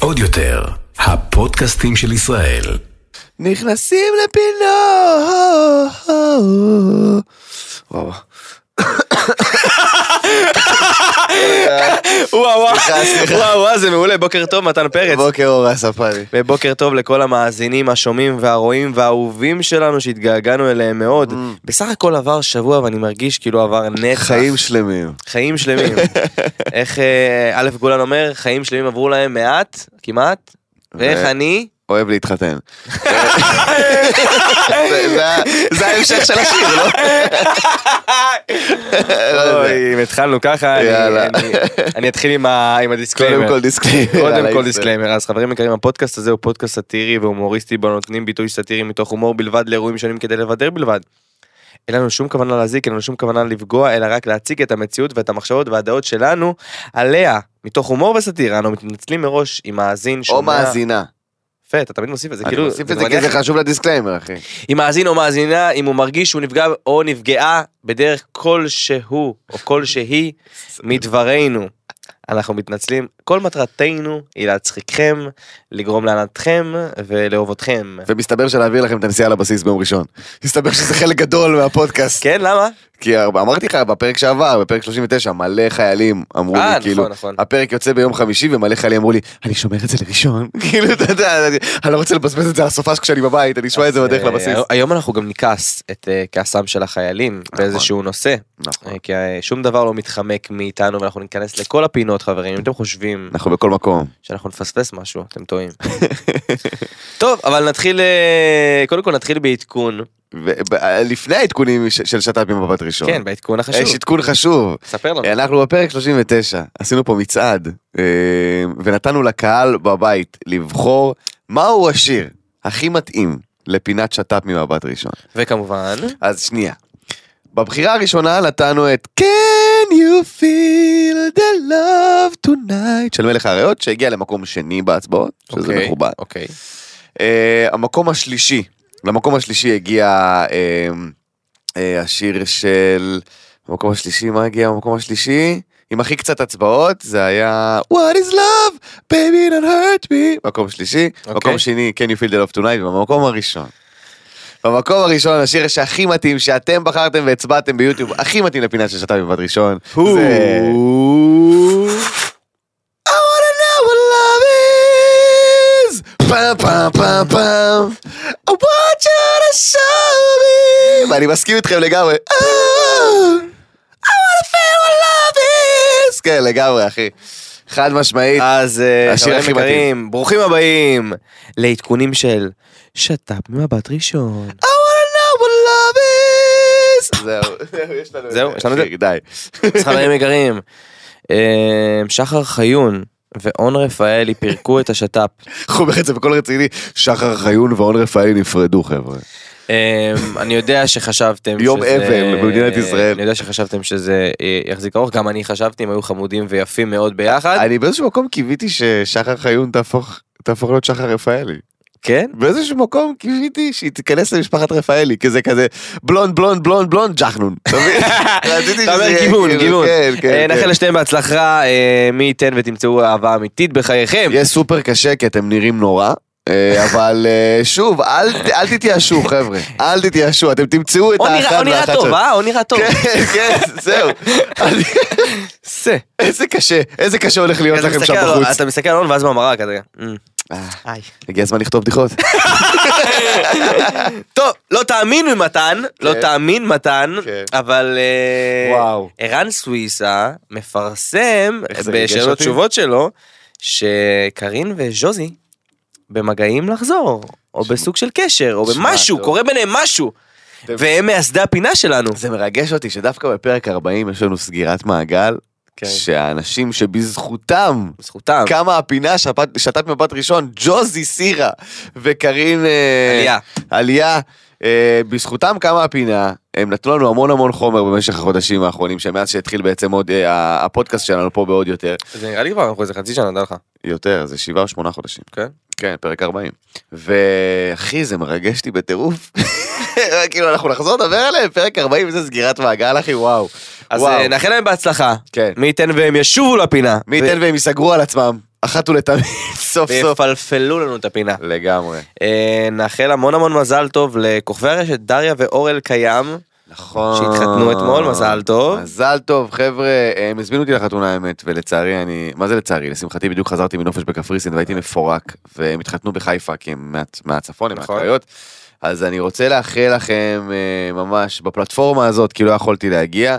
עוד יותר, הפודקאסטים של ישראל. נכנסים לפינות. וואו. וואו וואו. וואו וואו, זה מעולה, בוקר טוב מתן פרץ. בוקר אור הספרי. ובוקר טוב לכל המאזינים, השומעים והרואים והאהובים שלנו שהתגעגענו אליהם מאוד. בסך הכל עבר שבוע ואני מרגיש כאילו עבר נצח. חיים שלמים. חיים שלמים. איך אה, א' גולן אומר, חיים שלמים עברו להם מעט, כמעט, ואיך אני? אוהב להתחתן. זה- ההמשך של השיר, לא? לא. אוי, אם התחלנו ככה, אני- אתחיל עם ה disclaimer. קודם כל disclaimer. קודם כל. disclaimer, אז חברים יקרים, הפודקאסט הזה הוא פודקאסט סאטירי והומוריסטי בו נותנים ביטוי סאטירי מתוך הומור בלבד לאירועים שונים כדי לבדר בלבד. אין לנו שום כוונה להזיק, אין לנו שום כוונה לפגוע, אלא רק להציג את המציאות ואת המחשבות והדעות שלנו עליה, מתוך הומור וסאטירה, אנו מתנצלים מראש אם מאזין או שומע. מאזינה. יפה, אתה תמיד מוסיף את זה, אני כאילו, מוסיף את זה כי זה חשוב ל disclaimer, אחי. אם מאזין או מאזינה, אם הוא מרגיש שהוא נפגע או נפגעה בדרך כלשהו או כלשהי מדברנו. אנחנו מתנצלים, כל מטרתנו היא להצחיקכם, לגרום להנאתכם ולאהוב אתכם. ומסתבר שלהעביר לכם את הנסיעה לבסיס ביום ראשון. מסתבר שזה חלק גדול מהפודקאסט. כן, למה? כי אמרתי לך בפרק שעבר, בפרק 39, מלא חיילים אמרו אה, לי, כאילו, נכון, נכון. הפרק יוצא ביום חמישי ומלא חיילים אמרו לי, אני שומר את זה לראשון. כאילו, אתה יודע, אני- לא רוצה לבזבז את זה על הסופש כשאני בבית, אני אשמע את זה בדרך אה, לבסיס. היום אנחנו גם נכעס את אה, כעסם של החיילים באיזשהו נושא, נכון. אה, כי אה, שום דבר לא מתחמק מאיתנו ואנחנו ניכנס לכל הפינות חברים, אם אתם חושבים אנחנו בכל מקום. שאנחנו נפספס משהו, אתם טועים. טוב, אבל נתחיל, אה, קודם כל נתחיל בעדכון. ב- לפני העדכונים של שת"פ ממבט ראשון. כן, בעדכון החשוב. יש עדכון חשוב. ספר לנו. אנחנו בפרק 39, עשינו פה מצעד, אה, ונתנו לקהל בבית לבחור מהו השיר הכי מתאים לפינת שת"פ ממבט ראשון. וכמובן, אז שנייה. בבחירה הראשונה נתנו את Can you feel the love tonight של מלך האריות שהגיע למקום שני בהצבעות, שזה אוקיי, מכובד. אוקיי. Uh, המקום השלישי, למקום השלישי הגיע uh, uh, השיר של... במקום השלישי, מה הגיע במקום השלישי? עם הכי קצת הצבעות, זה היה What is love, baby don't hurt me. מקום שלישי, אוקיי. מקום שני, Can you feel the love tonight, ובמקום הראשון. במקום הראשון, השיר שהכי מתאים, שאתם בחרתם והצבעתם ביוטיוב, הכי מתאים לפינה של שת"פ מבט ראשון, זה... פעם פעם פעם פעם. I want you to show me. ואני מסכים איתכם לגמרי. Oh, I wanna feel what love is. כן, לגמרי, אחי. חד משמעית. אז אה, השיר הכי יקרים, ברוכים הבאים לעדכונים של שת"פ ממבט ראשון. I wanna know what love is. זהו, יש לנו את זהו, יש לנו את זה? די. חברים יקרים, אה, שחר חיון ואון רפאלי פירקו את השת"פ. איך אומר את זה בקול רציני? שחר חיון ואון רפאלי נפרדו, חבר'ה. אה, אני יודע שחשבתם יום אבל במדינת ישראל. אני יודע שחשבתם שזה אה, יחזיק ארוך, גם אני חשבתי, הם היו חמודים ויפים מאוד ביחד. אני באיזשהו מקום קיוויתי ששחר חיון תהפוך תהפוך להיות שחר רפאלי. כן? באיזשהו מקום קיוויתי שהיא תיכנס למשפחת רפאלי, כי זה כזה blond blond blond blond ג'חנון. אתה אומר גיוון, גיוון. נאחל לשתיהם בהצלחה, אה, מי ייתן ותמצאו אהבה אמיתית בחייכם. יהיה סופר קשה כי אתם נראים נורא. אה, אבל אה, שוב, אל אל תתייאשו חבר'ה, אל תתייאשו, אתם תמצאו את או נראה- האחד או נראה טוב. אה? או נראה טוב. כן, כן, זהו. זה. איזה קשה, איזה קשה הולך להיות אתה לכם מסתכל שם בחוץ. אתה מסתכל על און ואז במראה כזה. "אמ, אה, איי. הגיע הזמן לכתוב בדיחות. טוב, לא מתן, לא כן. תאמין מתן, כן. אבל אה, וואו. ערן סוויסה מפרסם בשאלות? תשובות שלו, שקרין וז'וזי במגעים לחזור, או בסוג של קשר, או במשהו. קורה ביניהם משהו. והם מייסדי הפינה שלנו. זה מרגש אותי שדווקא בפרק 40 יש לנו סגירת מעגל, כן. שהאנשים שבזכותם בזכותם. קמה הפינה שפט- שת"פ מבט ראשון, ג'וזי סירה וקרין אה, עלייה. עלייה. אה, בזכותם קמה הפינה, הם נתנו לנו המון המון חומר במשך החודשים האחרונים, שמאז שהתחיל בעצם עוד אה, הפודקאסט שלנו פה בעוד יותר. זה נראה לי כבר אנחנו איזה חצי שנה, נדע לך. יותר, זה שבעה או שמונה חודשים. כן. כן, פרק 40. ואחי, זה מרגש אותי בטירוף. כאילו, אנחנו נחזור לדבר עליהם, פרק 40 זה סגירת מעגל, אחי, וואו. אז וואו. אה, נאחל להם בהצלחה. כן. מי ייתן והם ישובו לפינה. מי ייתן והם ייסגרו על עצמם, אחת ולתמיד, סוף סוף. ויפלפלו לנו את הפינה. לגמרי. אה, נאחל המון המון מזל טוב לכוכבי הרשת דריה ואורל קיים, נכון. שהתחתנו אתמול, מזל טוב. מזל טוב, חבר'ה, הם הזמינו אותי לחתונה האמת, ולצערי אני, מה זה לצערי? לשמחתי בדיוק חזרתי מנופש בקפריסין והייתי מפורק, והם התחתנו בחיפה כי הם מה- מהצפון, הם נכון. מהקריות. אז אני רוצה לאחל לכם אה, ממש בפלטפורמה הזאת, כי לא יכולתי להגיע,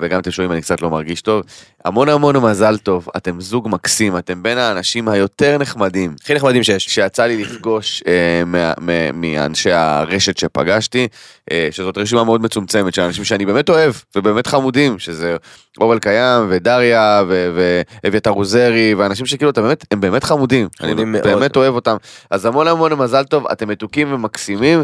וגם אתם שומעים, אני קצת לא מרגיש טוב. המון המון מזל טוב, אתם זוג מקסים, אתם בין האנשים היותר נחמדים הכי נחמדים שיש. שיצא לי לפגוש אה, מה- מה- מאנשי הרשת שפגשתי, אה, שזאת רשימה מאוד מצומצמת של אנשים שאני באמת אוהב ובאמת חמודים, שזה אורל קיים ודריה ואביתר עוזרי ואנשים שכאילו אתה באמת, הם באמת חמודים, אני מאוד. באמת אוהב אותם. אז המון המון מזל טוב, אתם מתוקים ומקסימים,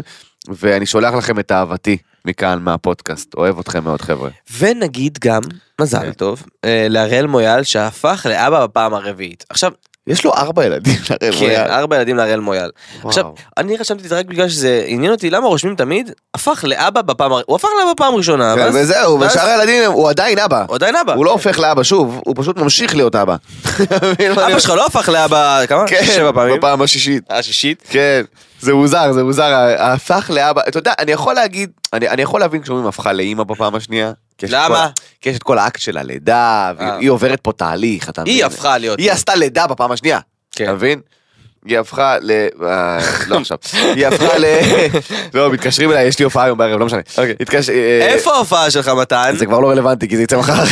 ואני שולח לכם את אהבתי מכאן מהפודקאסט, אוהב אתכם מאוד חבר'ה. ונגיד גם, מזל כן. טוב, אה, להראל מויאל שהפך לאבא בפעם הרביעית. עכשיו, יש לו ארבע ילדים, הרי כן, מויאל. ארבע ילדים להראל מויאל. וואו. עכשיו, אני רשמתי את זה רק בגלל שזה עניין אותי, למה רושמים תמיד, הפך לאבא בפעם, הוא הפך לאבא בפעם ראשונה, כן, ואז- וזהו, ואז- ושאר הילדים הוא עדיין אבא. הוא עדיין אבא. הוא לא הופך לאבא שוב, הוא פשוט ממשיך להיות אבא. אבא שלך לא הפך לאבא, כמה? כן, שבע פעמים. בפעם השישית. השישית. כן, זה מוזר, זה מוזר, הפך לאבא, אתה יודע, אני יכול להגיד, אני, אני יכול להבין כשאומרים הפכה לאימא בפעם השנייה. כי יש את למה? כל- כי יש את כל האקט של הלידה, אה. והיא עוברת פה תהליך, אתה מבין? היא הפכה להיות. היא עשתה לידה בפעם השנייה, כן. אתה מבין? היא הפכה ל... אה, לא עכשיו. היא הפכה ל... לא, מתקשרים אליי, יש לי הופעה היום בערב, לא משנה. אוקיי. התקשר- אה, איפה ההופעה שלך מתן? זה כבר לא רלוונטי כי זה יצא מחר.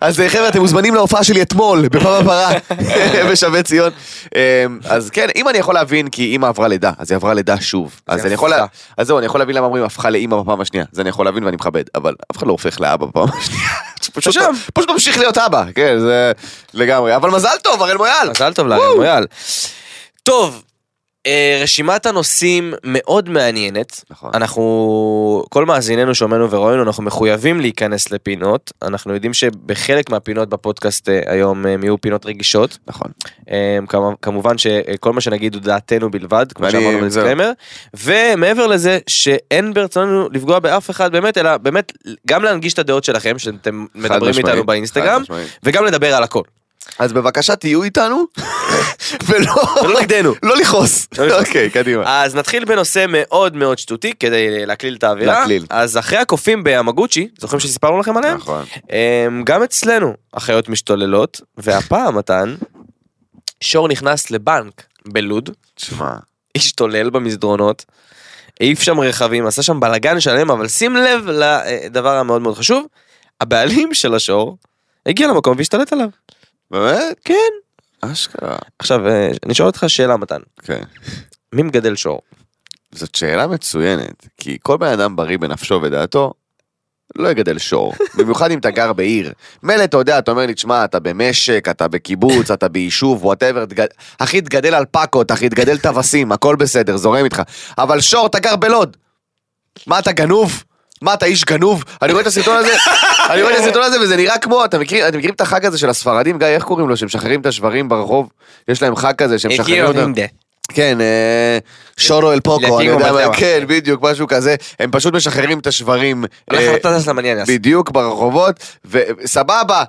אז אה, חבר'ה אתם מוזמנים להופעה שלי אתמול בפעם הפרה בשבי ציון. אה, אז כן אם אני יכול להבין כי אימא עברה לידה אז היא עברה לידה שוב. אז אני יכול לה- הפכה. אז זהו אני יכול להבין למה אומרים הפכה לאימא בפעם השנייה זה אני יכול להבין ואני מכבד אבל אף אחד לא הופך לאבא בפעם השנייה. פשוט- שם. פשוט ממשיך להיות אבא כן זה לגמרי אבל מזל טוב הראל מויאל. מזל טוב להראל מויאל. טוב, רשימת הנושאים מאוד מעניינת. נכון. אנחנו, כל מאזיננו, שומענו ורואים, אנחנו מחויבים להיכנס לפינות. אנחנו יודעים שבחלק מהפינות בפודקאסט אה, היום אה, יהיו פינות רגישות. נכון. אה, כמ- כמובן שכל מה שנגיד הוא דעתנו בלבד, כמו שאמרנו זהו. בדיסקליימר. ומעבר לזה, שאין ברצוננו לפגוע באף אחד באמת, אלא באמת גם להנגיש את הדעות שלכם, שאתם מדברים משמעית, איתנו באינסטגרם. וגם לדבר על הכל. אז בבקשה תהיו איתנו ולא נגדנו. לא לכעוס. לא לכעוס. אוקיי קדימה. אז נתחיל בנושא מאוד מאוד שטותי כדי להקליל את האווירה. להקליל. אז אחרי הקופים בימגוצ'י, זוכרים שסיפרנו לכם עליהם? נכון. הם, גם אצלנו החיות משתוללות, והפעם מתן, שור נכנס לבנק בלוד, תשמע. השתולל במסדרונות, העיף שם רכבים, עשה שם בלאגן שלם, אבל שים לב לדבר המאוד מאוד חשוב, הבעלים של השור הגיע למקום והשתלט עליו. באמת? כן. אשכרה. עכשיו, אה, אני שואל אותך שאלה מתן, כן. מי מגדל שור? זאת שאלה מצוינת, כי כל בן אדם בריא בנפשו ודעתו, לא יגדל שור, במיוחד אם אתה גר בעיר. מילא אתה יודע, אתה אומר לי, תשמע, אתה במשק, אתה בקיבוץ, אתה ביישוב, whatever, אחי, תגדל אלפקות, אחי, תגדל טווסים, הכל בסדר, זורם איתך. אבל שור, אתה גר בלוד. מה, אתה גנוב? מה, אתה איש גנוב? אני רואה את הסרטון הזה, אני רואה את הסרטון הזה וזה נראה כמו, אתה מכיר, אתם מכירים את החג הזה של הספרדים, גיא, איך קוראים לו, שהם משחררים את השוורים ברחוב? יש להם חג כזה שהם משחררים אותם. כן, אה, שורו אל פוקו, אני יודע, מה-. כן, בדיוק, משהו כזה, הם פשוט משחררים את השוורים, אה. בדיוק ברחובות, וסבבה,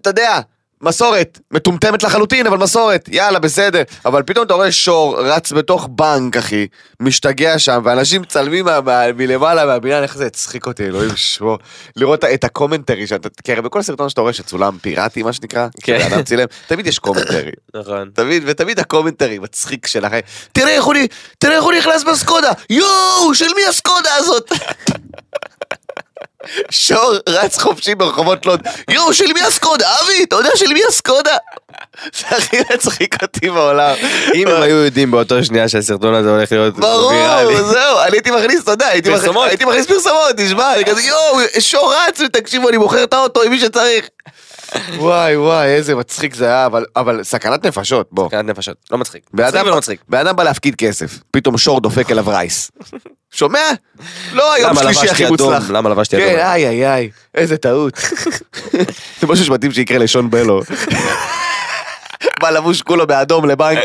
אתה יודע, מסורת, מטומטמת לחלוטין, אבל מסורת, יאללה, בסדר. אבל פתאום אתה רואה שור רץ בתוך בנק, אחי, משתגע שם, ואנשים מצלמים מה- מה- מלמעלה מהבניין, איך זה הצחיק אותי, אלוהים שמו. לראות את ה commentary, שאתה, כי הרי בכל סרטון שאתה רואה שצולם פיראטי, מה שנקרא, כן. שאדם צילם, תמיד יש commentary. נכון. תמיד, ותמיד ה commentary מצחיק הוא, נ- תראה איך הוא נכנס בסקודה, יואו, של מי הסקודה הזאת? שור רץ חופשי ברחובות לוד, יואו, של מי הסקודה? אבי, אתה יודע של מי הסקודה? זה הכי מצחיק אותי בעולם. אם הם היו יודעים באותו שנייה שהסרטון הזה הולך להיות ברור, ויראלי. זהו, אני הייתי מכניס, אתה יודע. הייתי מכניס פרסומות, תשמע, אני כזה, יואו, שור רץ, ותקשיבו, אני מוכר את האוטו עם מי שצריך. וואי וואי, איזה מצחיק זה היה, אבל- אבל סכנת נפשות, בוא. סכנת נפשות, לא מצחיק. בן מצחיק אדם- ולא מצחיק. בן אדם בא להפקיד כסף, פתאום שור דופק אליו רייס. שומע? לא היום למה שלישי לבשתי הכי אדום? מוצלח. למה לבשתי כן, אדום? איי איי איי, איזה טעות. זה משהו שמתאים שיקרה לשון בלו. בא לבוש כולו באדום לבנק.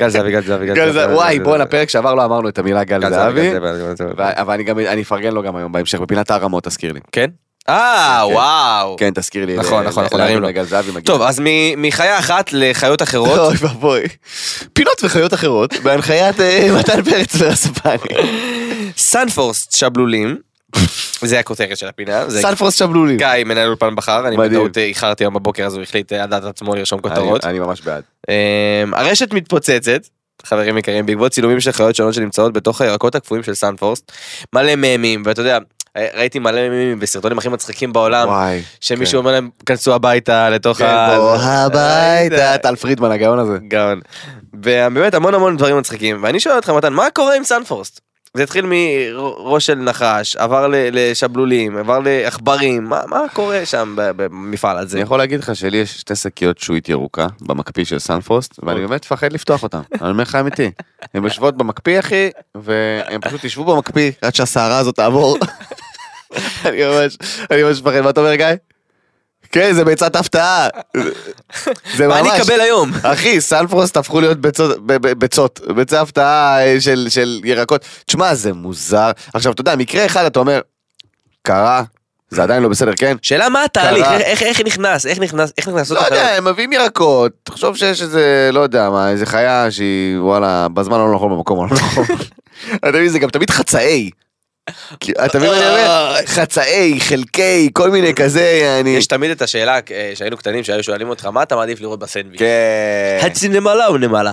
גל זהבי, גל זהבי, גל זהבי, וואי, בואנה, פרק שעבר לא אמרנו את המילה גל גל זהבי, זהבי. גל זהבי, גל זהבי. ו- אבל אני גם, אני אפרגן לו גם היום בהמשך, בפינת הערמות תזכיר לי. כן? אה, כן. וואו. כן, תזכיר לי. נכון, נכון, נכון, להרים לו. טוב, אז מ- מחיה אחת לחיות אחרות, אוי ואבוי. פינות וחיות אחרות, בהנחיית אה, מתן פרץ ורספני. סנפרוסט שבלולים, זה הכותרת של הפינה, זה סנפרוסט שבלולים. גיא מנהל אולפן בחר, אני. בטעות אה, איחרתי היום בבוקר אז הוא החליט אה, על דעת עצמו לרשום כותרות. אני ממש בעד. אמ, הרשת מתפוצצת, חברים יקרים, בעקבות צילומים של חיות שונות שנמצאות בתוך הירקות הקפואים של סנפרוסט, מלא ממים, ואתה יודע, ראיתי מלא ממים בסרטונים הכי מצחיקים בעולם, וואי. שמישהו כן. אומר להם, כנסו הביתה לתוך כן, ה... בוא הביתה. טל פרידמן הגאון הזה. גאון. ובאמת המון המון דברים מצחיקים, ואני שואל אותך מתן, מה קורה עם סנפרוסט? זה התחיל מראש של נחש, עבר לשבלולים, עבר לעכברים, מה, מה קורה שם במפעל הזה? אני יכול להגיד לך שלי יש שתי שקיות שעועית ירוקה במקפיא של סנפרוסט ואני באמת מפחד לפתוח אותן, אני אומר לך אמיתי. הן יושבות במקפיא אחי והם פשוט ישבו במקפיא עד שהסערה הזאת תעבור. אני ממש, אני ממש מפחד, מה אתה אומר גיא? כן זה ביצת הפתעה. זה מה אני ממש. אקבל היום? אחי, סנפרוסט הפכו להיות ביצות, ביצות, ביצי הפתעה אה, של, של ירקות. תשמע, זה מוזר. עכשיו, אתה יודע, מקרה אחד אתה אומר, קרה, זה עדיין לא בסדר, כן? שאלה מה התהליך. איך, איך, נכנס, איך נכנס, איך נכנסות לא? יודע, הם מביאים ירקות, תחשוב שיש איזה, לא יודע מה, איזה חיה שהיא, וואלה, בזמן הלא נכון במקום הלא נכון. אתה מבין, זה גם תמיד חצאי. אתה מבין מה אני אומר? חצאי, חלקי, כל מיני כזה, אני... יש תמיד את השאלה, אה, שהיינו קטנים, שהיו שואלים אותך, מה אתה מעדיף לראות בסנדוויץ'? כן. חצי נמלה או נמלה?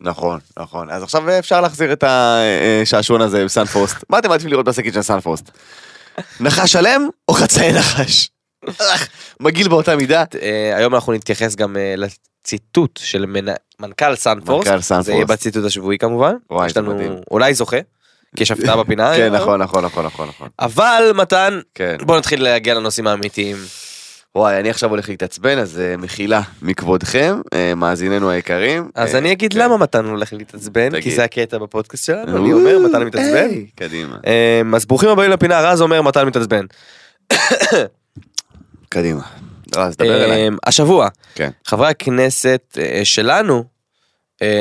נכון, נכון. אז עכשיו אפשר להחזיר את השעשועון הזה בסנפרוסט. מה אתם מעדיפים לראות בשקית של סנפרוסט? נחש שלם או חצאי נחש? מגעיל באותה מידה. אה, היום אנחנו נתייחס גם אה, לציטוט של מנ- מנכ"ל סנפרוסט, מנכ"ל סנפרוסט. זה יהיה בציטוט השבועי כמובן, וואי, יש לנו. אולי זוכה, כי יש הפתעה בפינה, כן, אה, נכון, נכון, נכון, נכון, נכון. אבל מתן, כן. בוא נתחיל להגיע לנושאים האמיתיים. וואי, אני עכשיו הולך להתעצבן, אז אה, מחילה מכבודכם, אה, מאזיננו היקרים. אז אני אגיד כן. למה מתן הולך להתעצבן, כי. זה הקטע בפודקאסט שלנו, אני אומר מתן מתעצבן. קדימה, אה, אז ברוכים הבאים לפינה, רז אומר מתן מתעצבן. קדימה. אז דבר אליי. אה, השבוע, כן. חברי הכנסת שלנו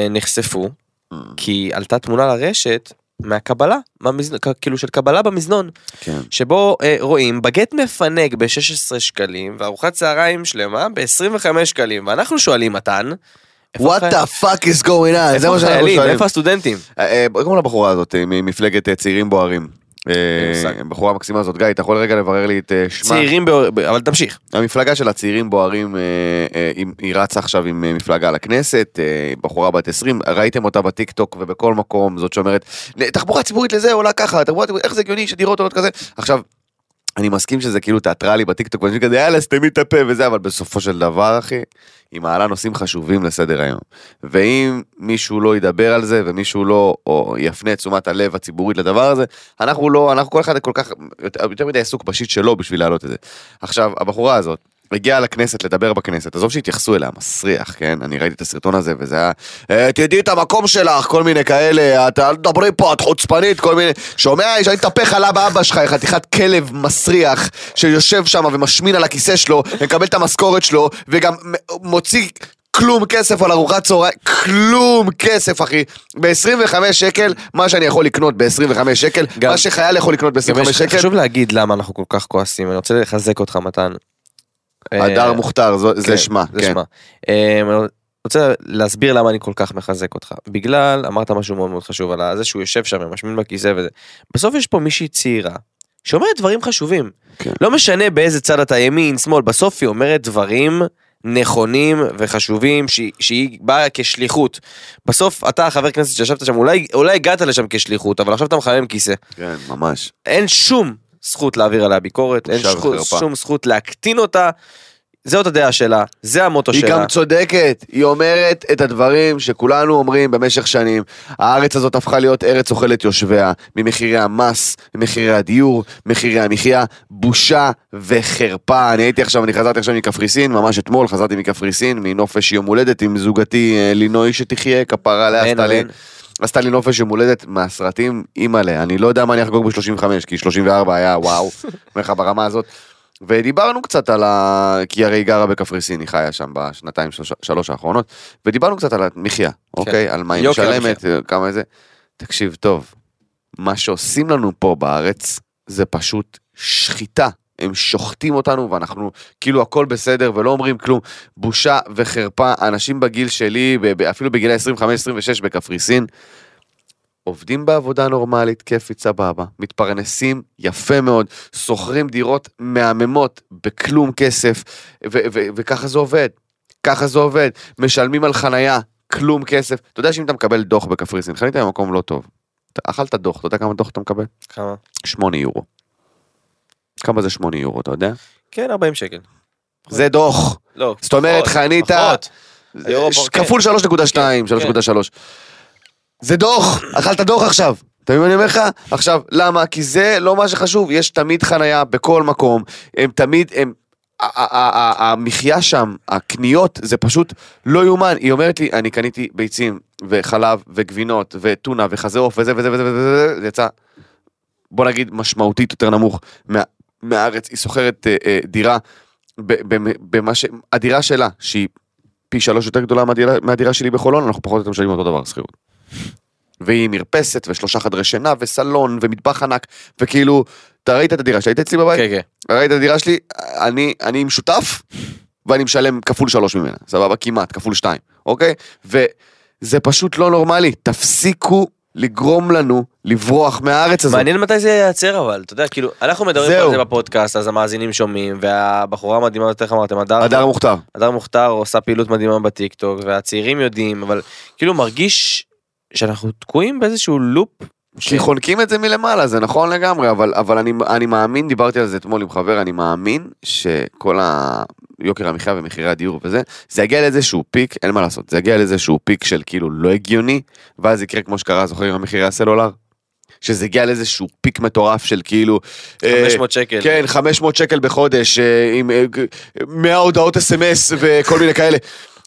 נחשפו, כי עלתה תמונה לרשת מהקבלה, מהמזנ- כאילו של קבלה במזנון, כן. שבו אה, רואים בגט מפנק ב-16 שקלים וארוחת צהריים שלמה ב-25 שקלים, ואנחנו שואלים מתן, What the fuck is going on? זה מה שאנחנו שואלים. איפה הסטודנטים? אה, אה, קוראים לבחורה הזאת ממפלגת אה, צעירים בוערים? אה. בחורה מקסימה הזאת, גיא, אתה יכול רגע לברר לי את אה, שמה? צעירים, באור- ב- אבל תמשיך. המפלגה של הצעירים בוערים, אה, היא- רצה עכשיו עם מפלגה לכנסת, בחורה בת 20, ראיתם אותה בטיק טוק ובכל מקום, זאת שאומרת, תחבורה ציבורית לזה עולה ככה, תחבורה ציבורית, איך זה הגיוני שדירות עולות כזה? עכשיו, אני מסכים שזה כאילו תיאטרלי בטיק טוק, ואני כזה יאללה סתמי את הפה וזה, אבל בסופו של דבר אחי, היא מעלה נושאים חשובים לסדר היום. ואם מישהו לא ידבר על זה ומישהו לא או יפנה את תשומת הלב הציבורית לדבר הזה, אנחנו לא, אנחנו כל אחד כל כך, יותר, יותר מדי עסוק בשיט שלו בשביל להעלות את זה. עכשיו, הבחורה הזאת הגיעה לכנסת לדבר בכנסת, עזוב שהתייחסו אליה, מסריח, כן? אני ראיתי את הסרטון הזה וזה היה, "אה, תדעי את המקום שלך, כל מיני כאלה, את אל תדברי פה, את חוצפנית, כל מיני, שומע, שאני אתהפך עליו באבא שלך, חתיכת כלב מסריח, שיושב שם ומשמין על הכיסא שלו, ומקבל את המשכורת שלו, וגם מוציא... כלום כסף על ארוחת צהריים, כלום כסף אחי, ב-25 שקל, מה שאני יכול לקנות ב-25 שקל, גם- מה שחייל יכול לקנות גם ב-25 יש- שקל, חשוב להגיד למה אנחנו כל כך כועסים, אני רוצה לחזק אותך מתן. הדר אה, מוכתר, זו- כן, זה שמה, זה כן. שמה. אה, רוצה להסביר למה אני כל כך מחזק אותך. בגלל, אמרת משהו מאוד מאוד חשוב על זה שהוא יושב שם ומשמין בכיסא וזה. בסוף יש פה מישהי צעירה, שאומרת דברים חשובים. כן. לא משנה באיזה צד אתה ימין, שמאל, בסוף היא אומרת דברים נכונים וחשובים שהיא, שהיא באה כשליחות. בסוף אתה חבר כנסת שישבת שם, אולי, אולי הגעת לשם כשליחות, אבל עכשיו אתה מחמם כיסא. כן, ממש. אין שום זכות להעביר עליה ביקורת, אין שכו-. שום זכות להקטין אותה. זאת הדעה שלה, זה המוטו היא שלה. גם צודקת, היא אומרת את הדברים שכולנו אומרים במשך שנים. הארץ הזאת הפכה להיות ארץ אוכלת יושביה, ממחירי המס, ממחירי הדיור, מחירי המחיה, בושה וחרפה. אני הייתי עכשיו, אני חזרתי עכשיו מקפריסין, ממש אתמול חזרתי מקפריסין, מנופש יום הולדת עם זוגתי אה, לינוי שתחיה, כפרה עליה, אין, עשתה לי, עשתה לי נופש יום הולדת מהסרטים, אימא'לה, אני לא יודע מה אני אחגוג ב-35, כי 34 היה וואו, אומר לך ברמה הזאת. ודיברנו קצת על ה... כי הרי היא גרה בקפריסין, היא חיה שם בשנתיים שלוש, שלוש האחרונות, ודיברנו קצת על המחיה, אוקיי? על מה היא כן. משלמת, כמה זה. תקשיב טוב, מה שעושים לנו פה בארץ זה פשוט שחיטה. הם שוחטים אותנו ואנחנו כאילו הכל בסדר ולא אומרים כלום. בושה וחרפה, אנשים בגיל שלי, אפילו בגילי 25-26 בקפריסין, עובדים בעבודה נורמלית, כיפית, סבבה, מתפרנסים יפה מאוד, שוכרים דירות מהממות בכלום כסף, ו- ו- וככה זה עובד. ככה זה עובד, משלמים על חנייה, כלום כסף. אתה יודע שאם אתה מקבל דוח בקפריסין, חנית במקום לא טוב. אתה אכלת דוח, אתה יודע כמה דוח אתה מקבל? כמה? 8 יורו. כמה זה 8 יורו, אתה יודע? כן, 40 שקל. זה דוח. לא. זאת אומרת, חנית- פחות. היורו פה, כן. כפול 3.2, 3.3. זה דוח, אכלת דוח עכשיו. אתה מבין מה אני אומר לך? עכשיו, למה? כי זה לא מה שחשוב, יש תמיד חנייה בכל מקום, הם תמיד, הם... המחיה שם, הקניות, זה פשוט לא יאומן. היא אומרת לי, אני קניתי ביצים וחלב וגבינות וטונה וחזה עוף וזה וזה וזה וזה, וזה, זה יצא, בוא נגיד, משמעותית יותר נמוך מה, מהארץ. היא שוכרת אה, אה, דירה ב- ב- במה ש... הדירה שלה, שהיא פי שלוש יותר גדולה מהדירה, מהדירה שלי בחולון, אנחנו פחות או יותר משלמים אותו דבר שכירות. והיא מרפסת ושלושה חדרי שינה וסלון ומטבח ענק וכאילו אתה ראית את הדירה שהיית אצלי בבית? כן, כן. ראית את הדירה שלי? אני, אני עם שותף ואני משלם כפול שלוש ממנה, סבבה? כמעט, כפול שתיים, אוקיי? וזה פשוט לא נורמלי, תפסיקו לגרום לנו לברוח מהארץ הזאת. מעניין מתי זה ייעצר אבל, אתה יודע, כאילו, אנחנו מדברים זהו. על זה בפודקאסט, אז המאזינים שומעים, והבחורה המדהימה איך אמרתם, הדר, הדר מוכתר. הדר מוכתר עושה פעילות מדהימה בטיקטוק, והצעירים יודעים, אבל כאילו מרגיש שאנחנו תקועים באיזשהו לופ. כי חונקים את זה מלמעלה, זה נכון לגמרי, אבל, אבל אני, אני מאמין, דיברתי על זה אתמול עם חבר, אני מאמין שכל היוקר המחיה ומחירי הדיור וזה, זה יגיע לאיזשהו פיק, אין מה לעשות, זה יגיע לאיזשהו פיק של כאילו לא הגיוני, ואז יקרה כמו שקרה, זוכרים עם מחירי הסלולר? שזה הגיע לאיזשהו פיק מטורף של כאילו... אה, 500 שקל. כן, 500 שקל בחודש, אה, עם אה, ג- 100 הודעות אס.אם.אס וכל מיני כאלה.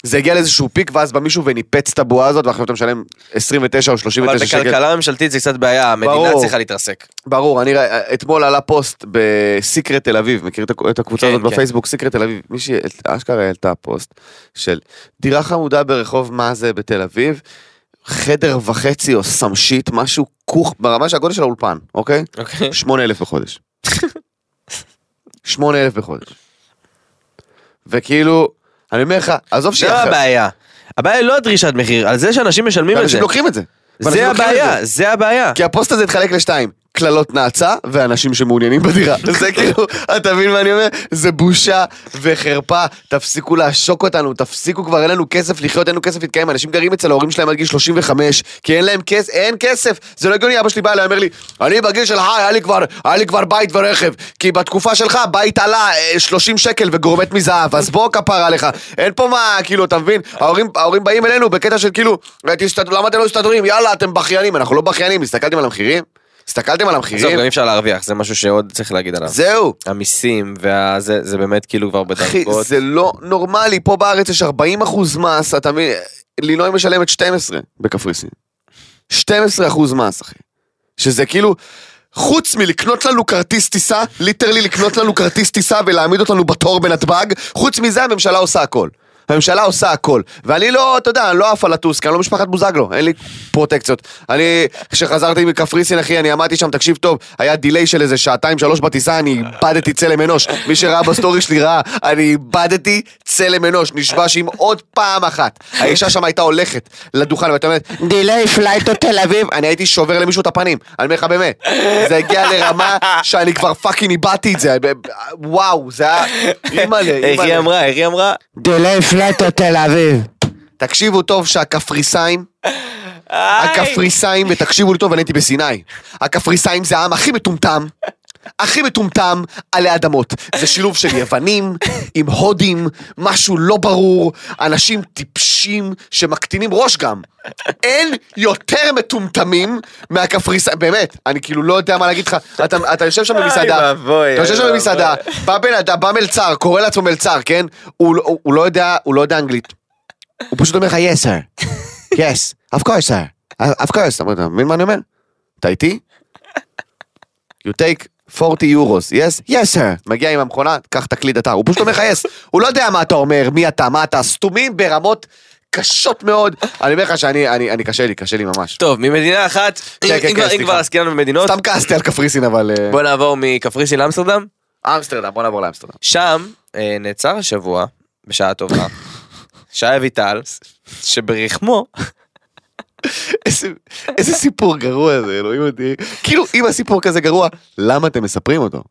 זה הגיע לאיזשהו פיק ואז בא מישהו וניפץ את הבועה הזאת ועכשיו אתה משלם 29 או 39 אלף שקל. בכלכלה ממשלתית זה קצת בעיה, המדינה ברור. צריכה להתרסק. ברור, אני רא- אתמול עלה פוסט בסיקרט תל אביב, מכיר את הקבוצה כן, הזאת כן. בפייסבוק, סיקרט תל אביב, מישהי אשכרה העלתה פוסט של דירה חמודה ברחוב מה זה בתל אביב, חדר וחצי או סמשית, משהו כזה, ברמה שהגודל של האולפן, אוקיי? אוקיי. שמונה אלף בחודש. שמונה אלף בחודש. וכאילו, אני אומר לך, עזוב זה שהיא לא הבעיה. הבעיה היא לא הדרישת מחיר, על זה שאנשים משלמים את זה. ואנשים לוקחים את זה. זה זה. הבעיה, זה הבעיה. כי הפוסט הזה התחלק לשתיים, קללות נאצה ואנשים שמעוניינים בדירה. זה כאילו, אתה מבין מה אני אומר? זה בושה וחרפה, תפסיקו לעשוק אותנו, תפסיקו כבר, אין לנו כסף לחיות, אין לנו כסף להתקיים, אנשים גרים אצל ההורים שלהם עד גיל 35, כי אין להם כסף, אין כסף, זה לא הגיוני, אבא שלי בא אליי, אומר לי, אני בגיל שלך, היה לי כבר, היה לי כבר בית ורכב, כי בתקופה שלך בית עלה אה, 30 שקל וגורמת מזהב, אז בוא כפרה לך, אין פה מה, כאילו, אתה מבין? ההורים, ההורים באים אלינו בקטע של כאילו, "תסתד- למה אתם לא מסתדרים? יאללה, אתם בכיינים, אנחנו לא בכיינים, הסתכלתם על המחירים? הסתכלתם על עזוב, המחירים? גם אי אפשר להרוויח, זה משהו שעוד צריך להגיד עליו. זהו. המיסים והזה, זה באמת כאילו כבר אחי, בדרגות. זה לא נורמלי, פה בארץ יש 40 אחוז מס, אתה מבין? לינוי משלמת 12 בקפריסין. 12 אחוז מס, אחי. שזה כאילו, חוץ מלקנות לנו כרטיס טיסה, literally לקנות לנו כרטיס טיסה ולהעמיד אותנו בתור בנתב"ג, חוץ מזה הממשלה עושה הכל. הממשלה עושה הכל. ואני לא, אתה יודע, אני לא עף על לטוס, כי אני לא משפחת בוזגלו, אין לי פרוטקציות. אני, כשחזרתי מקפריסין, אחי, אני עמדתי שם, תקשיב טוב, היה delay של איזה שעתיים, שלוש בטיסה, אני איבדתי צלם אנוש. מי שראה בסטורי שלי ראה, אני איבדתי צלם אנוש. נשבע שאם עוד פעם אחת, האישה שם הייתה הולכת לדוכן, והייתה אומרת, delay flight to תל אביב, אני הייתי שובר למישהו את הפנים. אני אומר לך באמת, זה הגיע לרמה שאני כבר fucking איבדתי את זה. וואו, זה היה... אימא'לה, איך היא אימא'לה. אמרה, איך היא אמרה? delay flight to תל אביב. תקשיבו טוב שהקפריסאים, הקפריסאים, ותקשיבו לי טוב, אני הייתי בסיני. הקפריסאים זה העם הכי מטומטם, הכי מטומטם עלי אדמות. זה שילוב של יוונים עם הודים, משהו לא ברור, אנשים טיפשים שמקטינים ראש גם. אין יותר מטומטמים מהקפריסאים, באמת, אני כאילו לא יודע מה להגיד לך, אתה, אתה יושב שם במסעדה, אתה יושב שם במסעדה, בא בן אדם, בא מלצר, קורא לעצמו מלצר, כן? הוא, לא- הוא, הוא לא יודע, הוא לא יודע אנגלית. הוא פשוט אומר לך, yes sir, yes, of course sir, of course, אתה מבין מה אני אומר? אתה איתי? You take 40 יורוס, יס, יס סר. מגיע עם המכונה, קח תקליט אתר. הוא פשוט אומר לך יס. הוא לא יודע מה אתה אומר, מי אתה, מה אתה, סתומים ברמות קשות מאוד. אני אומר לך שאני, אני, אני קשה לי, קשה לי ממש. טוב, ממדינה אחת, כן, אם- כן, אם כן, כבר- אם סליחה. כבר עסקינן במדינות, סתם כעסתי על קפריסין אבל... אה, בוא נעבור מקפריסין לאמסטרדם. אמסטרדם, בוא נעבור לאמסטרדם. שם אה, נעצר השבוע, בשעה טובה, שי אביטל, שברחמו, איזה, איזה סיפור גרוע זה, אלוהים אותי. כאילו, אם הסיפור כזה גרוע, למה אתם מספרים אותו?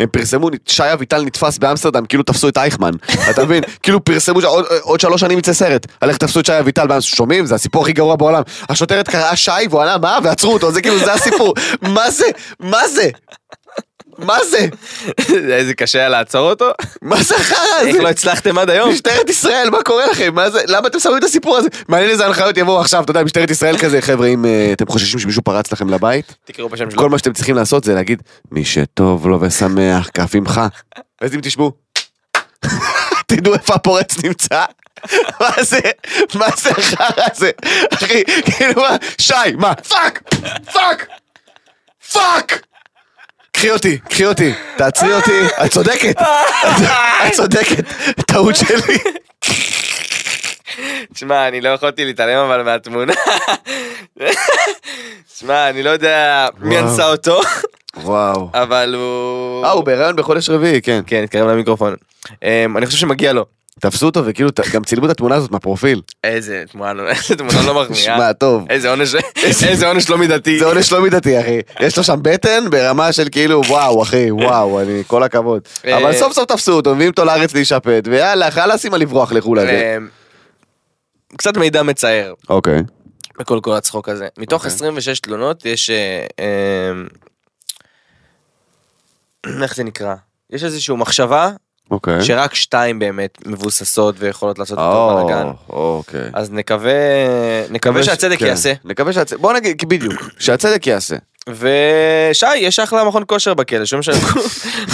הם פרסמו, שי אביטל נתפס באמסטרדם, כאילו תפסו את אייכמן, אתה מבין? כאילו פרסמו, שעוד, עוד שלוש שנים יצא סרט, על איך תפסו את שי אביטל באמסטרדם, שומעים? זה הסיפור הכי גרוע בעולם. השוטרת קראה שי והוא ענה מה? ועצרו אותו, זה כאילו, זה הסיפור. מה זה? מה זה? מה זה? איזה קשה היה לעצור אותו, מה זה החרא איך הזה? לא הצלחתם עד היום? משטרת ישראל, מה קורה לכם? מה זה? למה אתם שמים את הסיפור הזה? מעניין איזה הנחיות יבואו עכשיו, אתה יודע, משטרת ישראל כזה, חבר'ה, אם אה, אתם חוששים שמישהו פרץ לכם לבית, תקראו בשם שלו. כל מה שאתם צריכים לעשות זה להגיד, מי שטוב לו ושמח, כף ימחא. ואז אם תשמעו, תדעו איפה הפורץ נמצא. מה זה? מה זה החרא הזה? אחי, כאילו מה? שי, מה? Fuck! Fuck! Fuck! קחי אותי, קחי אותי, תעצרי אותי, את צודקת, את צודקת, טעות שלי. תשמע, אני לא יכולתי להתעלם אבל מהתמונה. תשמע, אני לא יודע מי. אנסה אותו, וואו. אבל הוא... אה, הוא בהיריון בחודש רביעי, כן. כן, התקרב למיקרופון. אמ, אני חושב שמגיע לו. תפסו אותו וכאילו גם צילמו את התמונה הזאת מהפרופיל. איזה תמונה לא- לא מחמיאה. שמע, טוב. איזה עונש, לא מידתי. זה עונש לא מידתי, אחי. יש לו שם בטן ברמה של כאילו, וואו, אחי, וואו, אני, כל הכבוד. אה, אבל סוף סוף תפסו אותו, מביאים אותו לארץ להישפט, ויאללה, חלאס עם הלברוח לחו"ל הזה. אמ, קצת מידע מצער אוקיי. בכל כל הצחוק הזה. מתוך אוקיי. 26 תלונות יש... אה, אמ, איך זה נקרא? יש איזושהי מחשבה אוקיי. שרק שתיים באמת מבוססות ויכולות לעשות אותו או, בלאגן. אוקיי. אז נקווה, נקווה שהצדק כן. יעשה. נקווה שהצדק, בוא נגיד, בדיוק, שהצדק יעשה. ושי, יש אחלה מכון כושר בכלא, שום שם,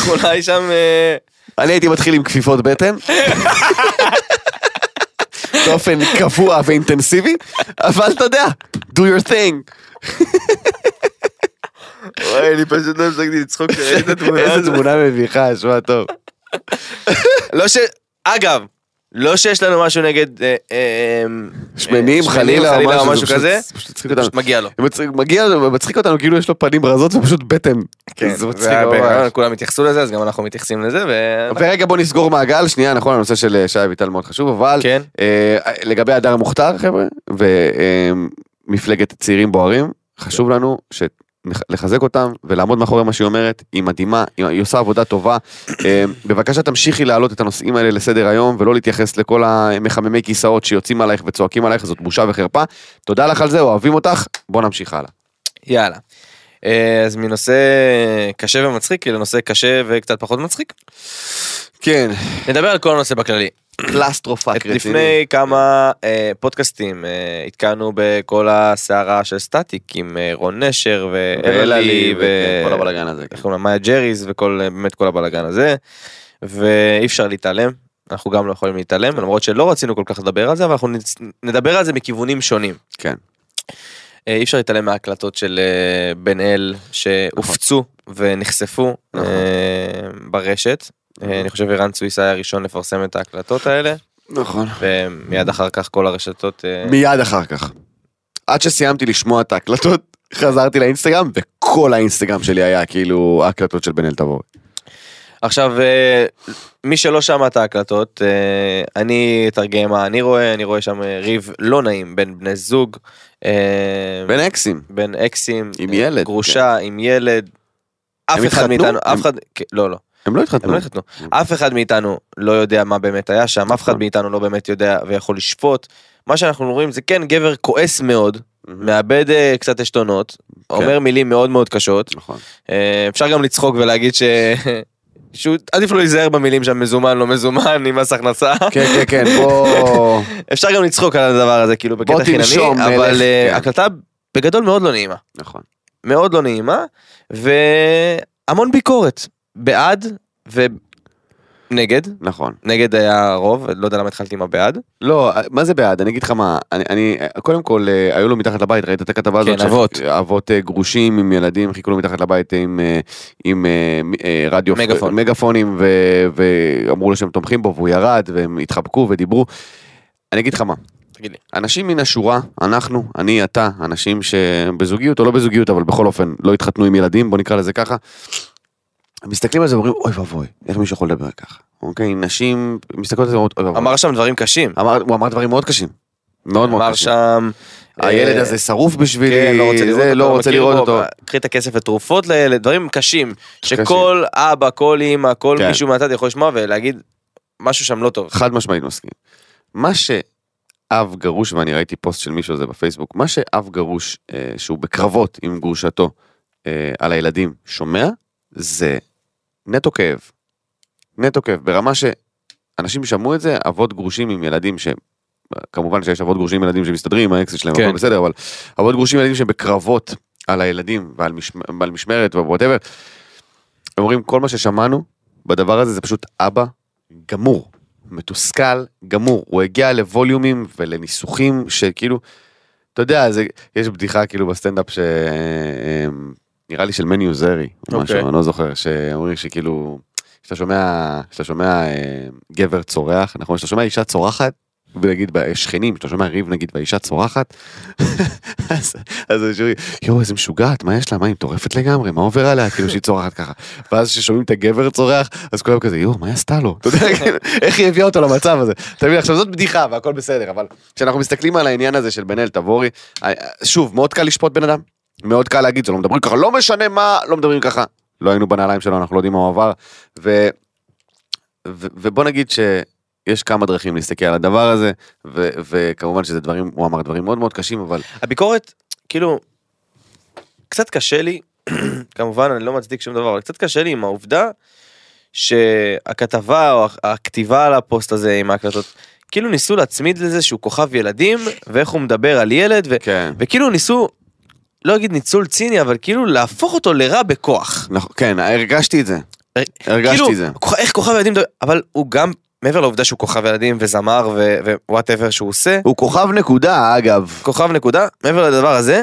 אולי שם... אה, אני הייתי מתחיל עם כפיפות בטן. באופן קבוע ואינטנסיבי, אבל אתה יודע, do your thing. וואי, אני פשוט לא הפסקתי לצחוק איזה. תמונה מביכה, שמע טוב. לא ש... אגב, לא שיש לנו משהו נגד... אה, אה, שמנים, אה, חלילה, חלילה או משהו כזה, זה פשוט מגיע לו. מצחיק- מגיע, מצחיק אותנו כאילו יש לו פנים רזות ופשוט בטן. זה מצחיק כולם התייחסו לזה, אז גם אנחנו מתייחסים לזה, ו... ורגע בוא נסגור מעגל, שנייה, נכון, הנושא של שי אביטל מאוד חשוב, אבל כן. לגבי הדר המוכתר, חבר'ה, ומפלגת צעירים בוערים, חשוב לנו ש... לחזק אותם ולעמוד מאחורי מה שהיא אומרת, היא מדהימה, היא עושה עבודה טובה. אה, בבקשה תמשיכי להעלות את הנושאים האלה לסדר היום ולא להתייחס לכל המחממי כיסאות שיוצאים עלייך וצועקים עלייך, זאת בושה וחרפה. תודה לך על זה, אוהבים אותך, בוא נמשיך הלאה. יאללה. אה, אז מנושא קשה ומצחיק לנושא קשה וקצת פחות מצחיק. כן, נדבר על כל הנושא בכללי. קלסטרופק את לפני כמה אה, פודקאסטים אה, התקענו בכל הסערה של סטטיק עם אה, רון נשר ואלעלי וכל הבלאגן הזה. איך קוראים לה? מאיה ג'ריס וכל אה, באמת כל הבלאגן הזה ואי אפשר להתעלם אנחנו גם לא יכולים להתעלם למרות שלא רצינו כל כך לדבר על זה אבל אנחנו נדבר על זה מכיוונים שונים. כן. אה, אי אפשר להתעלם מההקלטות של אה, בן אל שהופצו ונחשפו נכון. אה, ברשת. אה, אני חושב ערן סוויסה היה הראשון לפרסם את ההקלטות האלה נכון. ומיד אחר כך כל הרשתות מיד אחר כך. עד שסיימתי לשמוע את ההקלטות, חזרתי לאינסטגרם, וכל האינסטגרם שלי היה כאילו ההקלטות של בן אל תבור. עכשיו אה, מי שלא שמע את ההקלטות אה, אני אתרגם מה אני רואה אני רואה שם אה, ריב לא נעים בין בני זוג בין אקסים. בין אקסים עם ילד, גרושה עם ילד. אף הם אחד התחתנו? מאיתנו הם- אף אחד כן, לא לא הם לא הם התחתנו. לא התחתנו. אף אחד מאיתנו לא יודע מה באמת היה שם, אף אחד נכון. מאיתנו לא באמת יודע ויכול לשפוט. מה שאנחנו רואים זה כן גבר כועס מאוד, מאבד קצת עשתונות, אומר מילים מאוד מאוד קשות. נכון. אפשר גם לצחוק ולהגיד ש... שהוא עדיף לו להיזהר במילים שם מזומן לא מזומן עם מס הכנסה. כן, כן, כן, בוא... אפשר גם לצחוק על הדבר הזה כאילו בקטע חינני, אבל אה, כן. הקלטה בגדול מאוד לא נעימה. נכון. מאוד לא נעימה והמון ביקורת בעד. נגד, נכון. נגד היה רוב, לא יודע למה התחלתי עם הבעד. לא, מה זה בעד? אני אגיד לך מה, אני, אני קודם כל, אה, היו לו מתחת לבית, ראית את הכתבה הזאת? כן, אבות. אבות אה, גרושים עם ילדים, חיכו לו מתחת לבית עם, אה, עם אה, רדיו, מגפון. מגפונים, ו, ואמרו לו שהם תומכים בו, והוא ירד, והם התחבקו ודיברו. אני אגיד לך מה, תגיד לי. אנשים מן השורה, אנחנו, אני, אתה, אנשים שבזוגיות או לא בזוגיות, אבל בכל אופן לא התחתנו עם ילדים, בוא נקרא לזה ככה, מסתכלים על זה ואומרים, אוי ואבוי, איך מישהו יכול לדבר ככה? אוקיי, נשים מסתכלות על זה ואומרות, אוי ואבוי. אמר שם דברים קשים. אמר, הוא אמר דברים מאוד קשים. מאוד מאוד אמר קשים. שם... הילד אה, הזה שרוף בשבילי, כן, לא רוצה לראות זה, אותו, לא רוצה לראות אותו. קחי את הכסף לתרופות לילד, דברים קשים. שכל אבא, כל אימא, כל כן. מישהו מהצד יכול לשמוע ולהגיד משהו שם לא טוב. חד משמעית מסכים. מה שאב גרוש, ואני ראיתי פוסט של מישהו על זה בפייסבוק, מה שאב גרוש, אה, שהוא בקרבות עם גרושתו אה, על הילדים, שומע, זה נטו כאב. נטו כאב, ברמה שאנשים שמעו את זה, אבות גרושים עם ילדים ש... כמובן שיש אבות גרושים עם ילדים שמסתדרים עם שלהם, כן. הכל בסדר, אבל אבות גרושים עם ילדים שבקרבות על הילדים ועל משמ... ועל משמרת ו whatever, הם אומרים כל מה ששמענו בדבר הזה זה פשוט אבא גמור, מתוסכל, גמור. הוא הגיע ל volumeים ולניסוחים שכאילו, אתה יודע, זה, יש בדיחה כאילו בסטנדאפ ש... נראה לי של מני עוזרי, או משהו, אוקיי. אני לא זוכר, שאומרים שכאילו, כשאתה שומע, כשאתה שומע אה, גבר צורח, נכון, כשאתה שומע אישה צורחת, ונגיד בשכנים, כשאתה שומע ריב נגיד והאישה צורחת, אז אז אנשים אומרים, יואו איזה משוגעת, מה יש לה, מה היא מטורפת לגמרי, מה עובר עליה, כאילו שהיא צורחת ככה. ואז כששומעים את הגבר צורח, אז כולם כזה, יואו, מה היא עשתה לו? אתה יודע, כאילו, איך היא הביאה אותו למצב הזה? אתה מבין, עכשיו זאת בדיחה והכל בסדר, אבל כשאנחנו מסתכלים על העניין הזה של בן אל תבורי, אה, שוב, מאוד קל לשפוט בן אדם, מאוד קל להגיד, זה לא מדברים ככה, לא משנה מה, לא מדברים ככה. לא היינו בנעליים שלו, אנחנו לא יודעים מה הוא עבר, ו... ו... ובוא נגיד שיש כמה דרכים להסתכל על הדבר הזה, ו... וכמובן שזה דברים, הוא אמר דברים מאוד מאוד קשים, אבל הביקורת, כאילו, קצת קשה לי, כמובן אני לא מצדיק שום דבר, אבל קצת קשה לי עם העובדה שהכתבה או הכתיבה על הפוסט הזה עם ההקלטות, כאילו ניסו להצמיד לזה שהוא כוכב ילדים, ואיך הוא מדבר על ילד, ו- כן. וכאילו ניסו, לא אגיד ניצול ציני, אבל כאילו להפוך אותו לרע בכוח. נכון, כן, הרגשתי את זה. הרגשתי כאילו, את זה. כוכ- איך כוכב ילדים, אבל הוא גם, מעבר לעובדה שהוא כוכב ילדים וזמר ו whatever שהוא עושה, הוא כוכב נקודה, אגב. כוכב נקודה, מעבר לדבר הזה,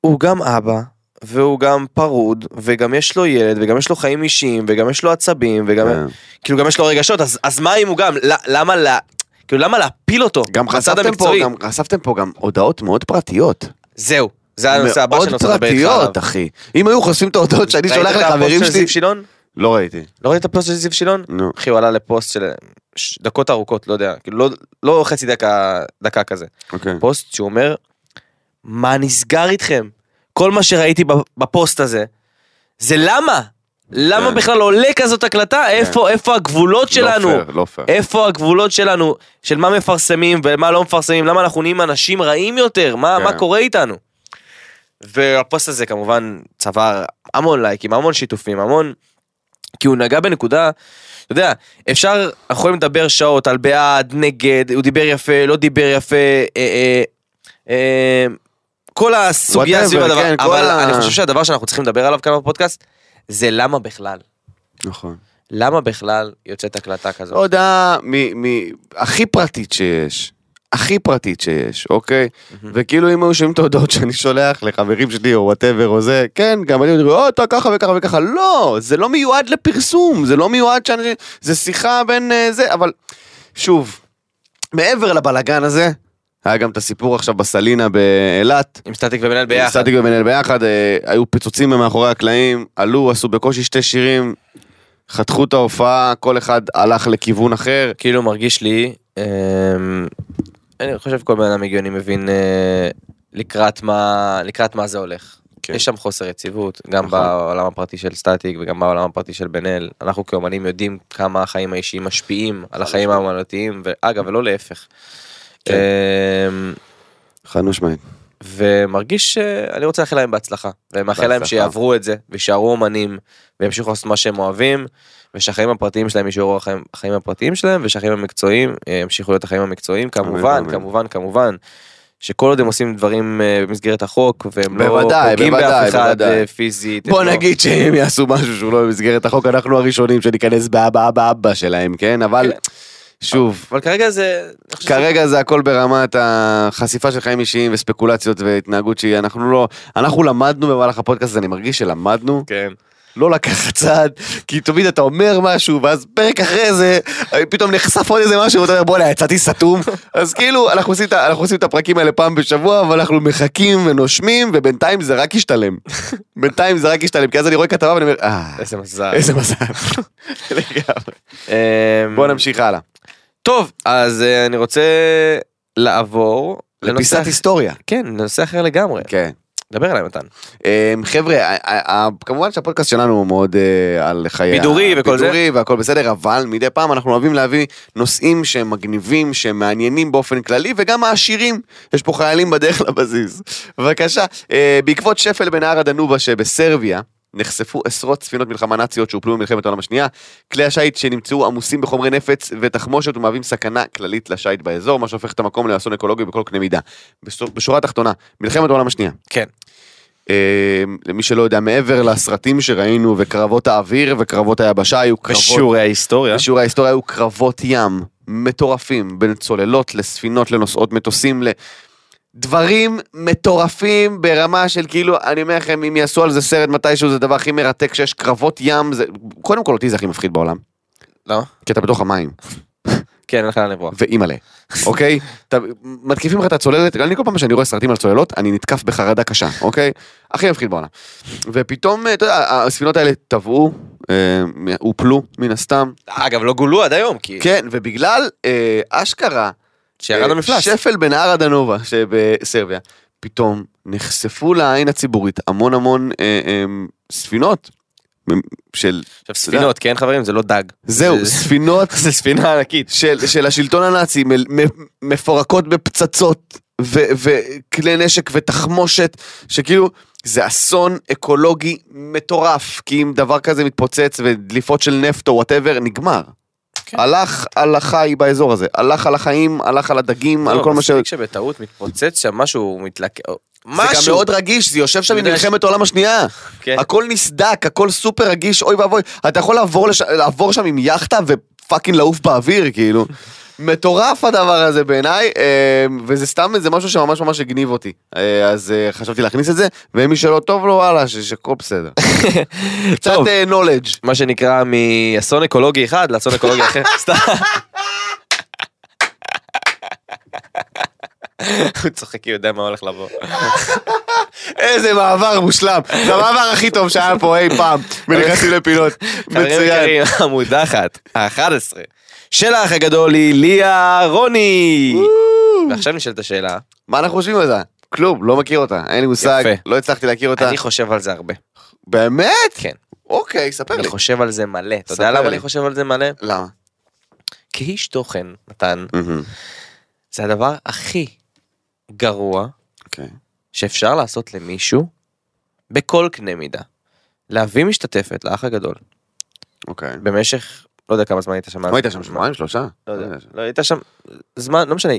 הוא גם אבא, והוא גם פרוד, וגם יש לו ילד, וגם יש לו חיים אישיים, וגם יש לו עצבים, וגם, כן. כאילו גם יש לו רגשות, אז, אז מה אם הוא גם, למה, לה, כאילו למה להפיל אותו? גם חשפתם פה? גם חשפתם פה גם הודעות מאוד פרטיות. זהו, זה הנושא הבא שאני רוצה לדבר איתך עליו. מאוד פרטיות, אחי. אם היו חושפים את ההודעות שאני ראית שולח את הפוסט לחברים של שלי... זיו שילון? לא ראיתי. לא ראית את הפוסט של זיו שילון? נו. אחי, הוא עלה לפוסט של דקות ארוכות, לא יודע, כאילו לא, לא חצי דקה, דקה כזה. אוקיי. פוסט שהוא אומר, מה נסגר איתכם? כל מה שראיתי בפוסט הזה, זה למה? למה כן. בכלל עולה כזאת הקלטה? איפה, איפה הגבולות שלנו? לא פייר, לא פייר. איפה הגבולות שלנו? של מה מפרסמים ומה לא מפרסמים? למה אנחנו נהיים אנשים רעים יותר? מה, כן. מה קורה איתנו? והפוסט הזה כמובן צבר המון לייקים, המון שיתופים, המון... כי הוא נגע בנקודה, אתה יודע, אפשר, אנחנו יכולים לדבר שעות על בעד, נגד, הוא דיבר יפה, לא דיבר יפה, אה, אה, אה, כל הסוגיה סביב הדבר, כן, אבל ה- אני חושב שהדבר שאנחנו צריכים לדבר עליו כאן בפודקאסט, זה למה בכלל. נכון. למה בכלל יוצאת הקלטה כזאת? הודעה מ- מ- הכי פרטית שיש. הכי פרטית שיש, אוקיי? וכאילו אם היו שומעים את ההודעות שאני שולח לחברים שלי או whatever או זה, כן, גם אני אומר, או, אתה ככה וככה וככה, לא, זה לא מיועד לפרסום, זה לא מיועד שאנשים, זה שיחה בין אה, זה, אבל שוב, מעבר לבלגן הזה, היה גם את הסיפור עכשיו בסלינה באילת, עם סטטיק ובן אל ביחד. סטטיק ובן אל ביחד, אה, היו פיצוצים מאחורי הקלעים, עלו, עשו בקושי שתי שירים, חתכו את ההופעה, כל אחד הלך לכיוון אחר. כאילו מרגיש לי, אמ, אני חושב כל בן אדם הגיוני מבין אה, לקראת מה, לקראת מה זה הולך. כן. יש שם חוסר יציבות, גם נכון. בעולם הפרטי של סטטיק וגם בעולם הפרטי של בן אל. אנחנו כאומנים יודעים כמה החיים האישיים משפיעים על החיים האומנותיים, ואגב, ולא להפך. כן. אמ, חד משמעית. ומרגיש שאני רוצה לאחל להם בהצלחה, ומאחל להם. שיעברו את זה, ויישארו אומנים, וימשיכו לעשות מה שהם אוהבים, ושהחיים הפרטיים שלהם יישארו החיים, החיים הפרטיים שלהם, ושהחיים המקצועיים אה, ימשיכו להיות החיים המקצועיים, כמובן, אמן. כמובן, כמובן, שכל עוד הם עושים דברים אה, במסגרת החוק, והם בוודאי, לא פוגעים באף אחד. אה, פיזית. בוא לא- נגיד שהם יעשו משהו שהוא לא במסגרת החוק, אנחנו הראשונים שניכנס באבא אבא אבא שלהם, כן? אבל כן. שוב, אבל כרגע זה... כרגע זה הכל ברמת החשיפה של חיים אישיים וספקולציות והתנהגות שהיא, אנחנו לא, אנחנו למדנו במהלך הפודקאסט אני מרגיש שלמדנו, כן. לא לקחת צעד, כי תמיד אתה אומר משהו, ואז פרק אחרי זה, פתאום נחשף עוד איזה משהו, ואתה אומר בואנה יצאתי סתום, אז כאילו אנחנו עושים, אנחנו עושים את הפרקים האלה פעם בשבוע, אבל אנחנו מחכים ונושמים, ובינתיים זה רק ישתלם. בינתיים זה רק ישתלם, כי אז אני רואה כתבה ואני אומר, אה, איזה מזל. איזה מזל. לגמרי. אמ, בוא נמשיך הלאה. טוב, אז אה, אני רוצה לעבור לפיסת לנושא... היסטוריה. כן, לנושא אחר לגמרי. כן. דבר עליי מתן. אמ, חבר'ה, ה- ה- ה- כמובן שהפודקאסט שלנו הוא מאוד אה, על חיי... בידורי וכל זה. בידורי והכל בסדר, אבל מדי פעם אנחנו אוהבים להביא נושאים שהם מגניבים, שהם מעניינים באופן כללי, וגם העשירים. יש פה חיילים בדרך לבסיס. בבקשה, אה, בעקבות שפל בנהר הדנובה שבסרביה, נחשפו עשרות ספינות מלחמה נאציות שהופלו במלחמת העולם השנייה. כלי השיט שנמצאו עמוסים בחומרי נפץ ותחמושת ומהווים סכנה כללית לשיט באזור, מה שהופך את המקום לאסון אקולוגי בכל קנה מידה. בשור- בשורה התחתונה, מלחמת העולם השנייה. כן. אה, למי שלא יודע, מעבר לסרטים שראינו וקרבות האוויר וקרבות היבשה היו קרבות... בשיעורי ההיסטוריה. בשיעורי ההיסטוריה היו קרבות ים מטורפים בין צוללות לספינות לנוסעות מטוסים ל... דברים מטורפים ברמה של כאילו, אני אומר לכם, אם יעשו על זה סרט מתישהו זה הדבר הכי מרתק שיש קרבות ים, זה... קודם כל אותי זה הכי מפחיד בעולם, לא? כי אתה בתוך המים, כן, אין לך לאן לברוח. ואימא'לה, אוקיי? אתה, מתקיפים לך את הצוללת, אני כל פעם שאני רואה סרטים על צוללות, אני נתקף בחרדה קשה, אוקיי? הכי מפחיד בעולם. ופתאום, אתה יודע, הספינות האלה טבעו, אה, הופלו מן הסתם, אגב, לא גולו עד היום, כי... כן, ובגלל אה, אשכרה, שירד אה, המפלס. שפל בנהר הדנובה שבסרביה, פתאום נחשפו לעין הציבורית המון המון אה, אה, ספינות של, עכשיו, ספינות, כן חברים? זה לא דג. זהו, זה- ספינות זה ספינה ענקית. של, של השלטון הנאצי מפורקות בפצצות וכלי נשק ותחמושת שכאילו זה אסון אקולוגי מטורף כי אם דבר כזה מתפוצץ ודליפות של נפט או whatever נגמר. כן. הלך על החי באזור הזה, הלך על החיים, הלך על הדגים, על כל מה ש... לא, מספיק שבטעות מתפוצץ שם משהו מתלקח. זה גם משהו. מאוד רגיש, זה יושב שם ממלחמת העולם השנייה. כן. הכל נסדק, הכל סופר רגיש, אוי ואבוי. אתה יכול לעבור, לש... לעבור שם עם יאכטה ופאקינג לעוף באוויר, כאילו. מטורף הדבר הזה בעיניי, אה, וזה סתם איזה משהו שממש ממש הגניב אותי. אה, אז אה, חשבתי להכניס את זה, ומי שלא טוב לו, וואלה, שהכל בסדר. קצת. אה, knowledge. מה שנקרא מאסון אקולוגי אחד לאסון אקולוגי אחר. סתם. הוא צוחק הוא יודע מה הולך לבוא. איזה מעבר מושלם. זה המעבר הכי טוב שהיה פה אי פעם, ונכנסים לפינות. חברים מצוין. יקרים, המודחת, ה-11, של האח הגדול היא ליה רוני. ועכשיו נשאלת השאלה, מה אנחנו חושבים על זה? כלום, לא מכיר אותה, אין לי מושג, יפה. לא הצלחתי להכיר אותה. אני חושב על זה הרבה. באמת? כן. אוקיי, ספר לי. אני חושב על זה מלא. אתה ספר יודע למה לי. אני חושב על זה מלא? למה? כאיש תוכן, מתן, מהמם. זה הדבר הכי גרוע אוקיי. שאפשר לעשות למישהו בכל קנה מידה. להביא משתתפת לאח הגדול אוקיי. במשך, לא יודע כמה זמן היית שם. מה היית שם שבועיים שלושה? לא יודע, לא היית שם זמן, לא משנה.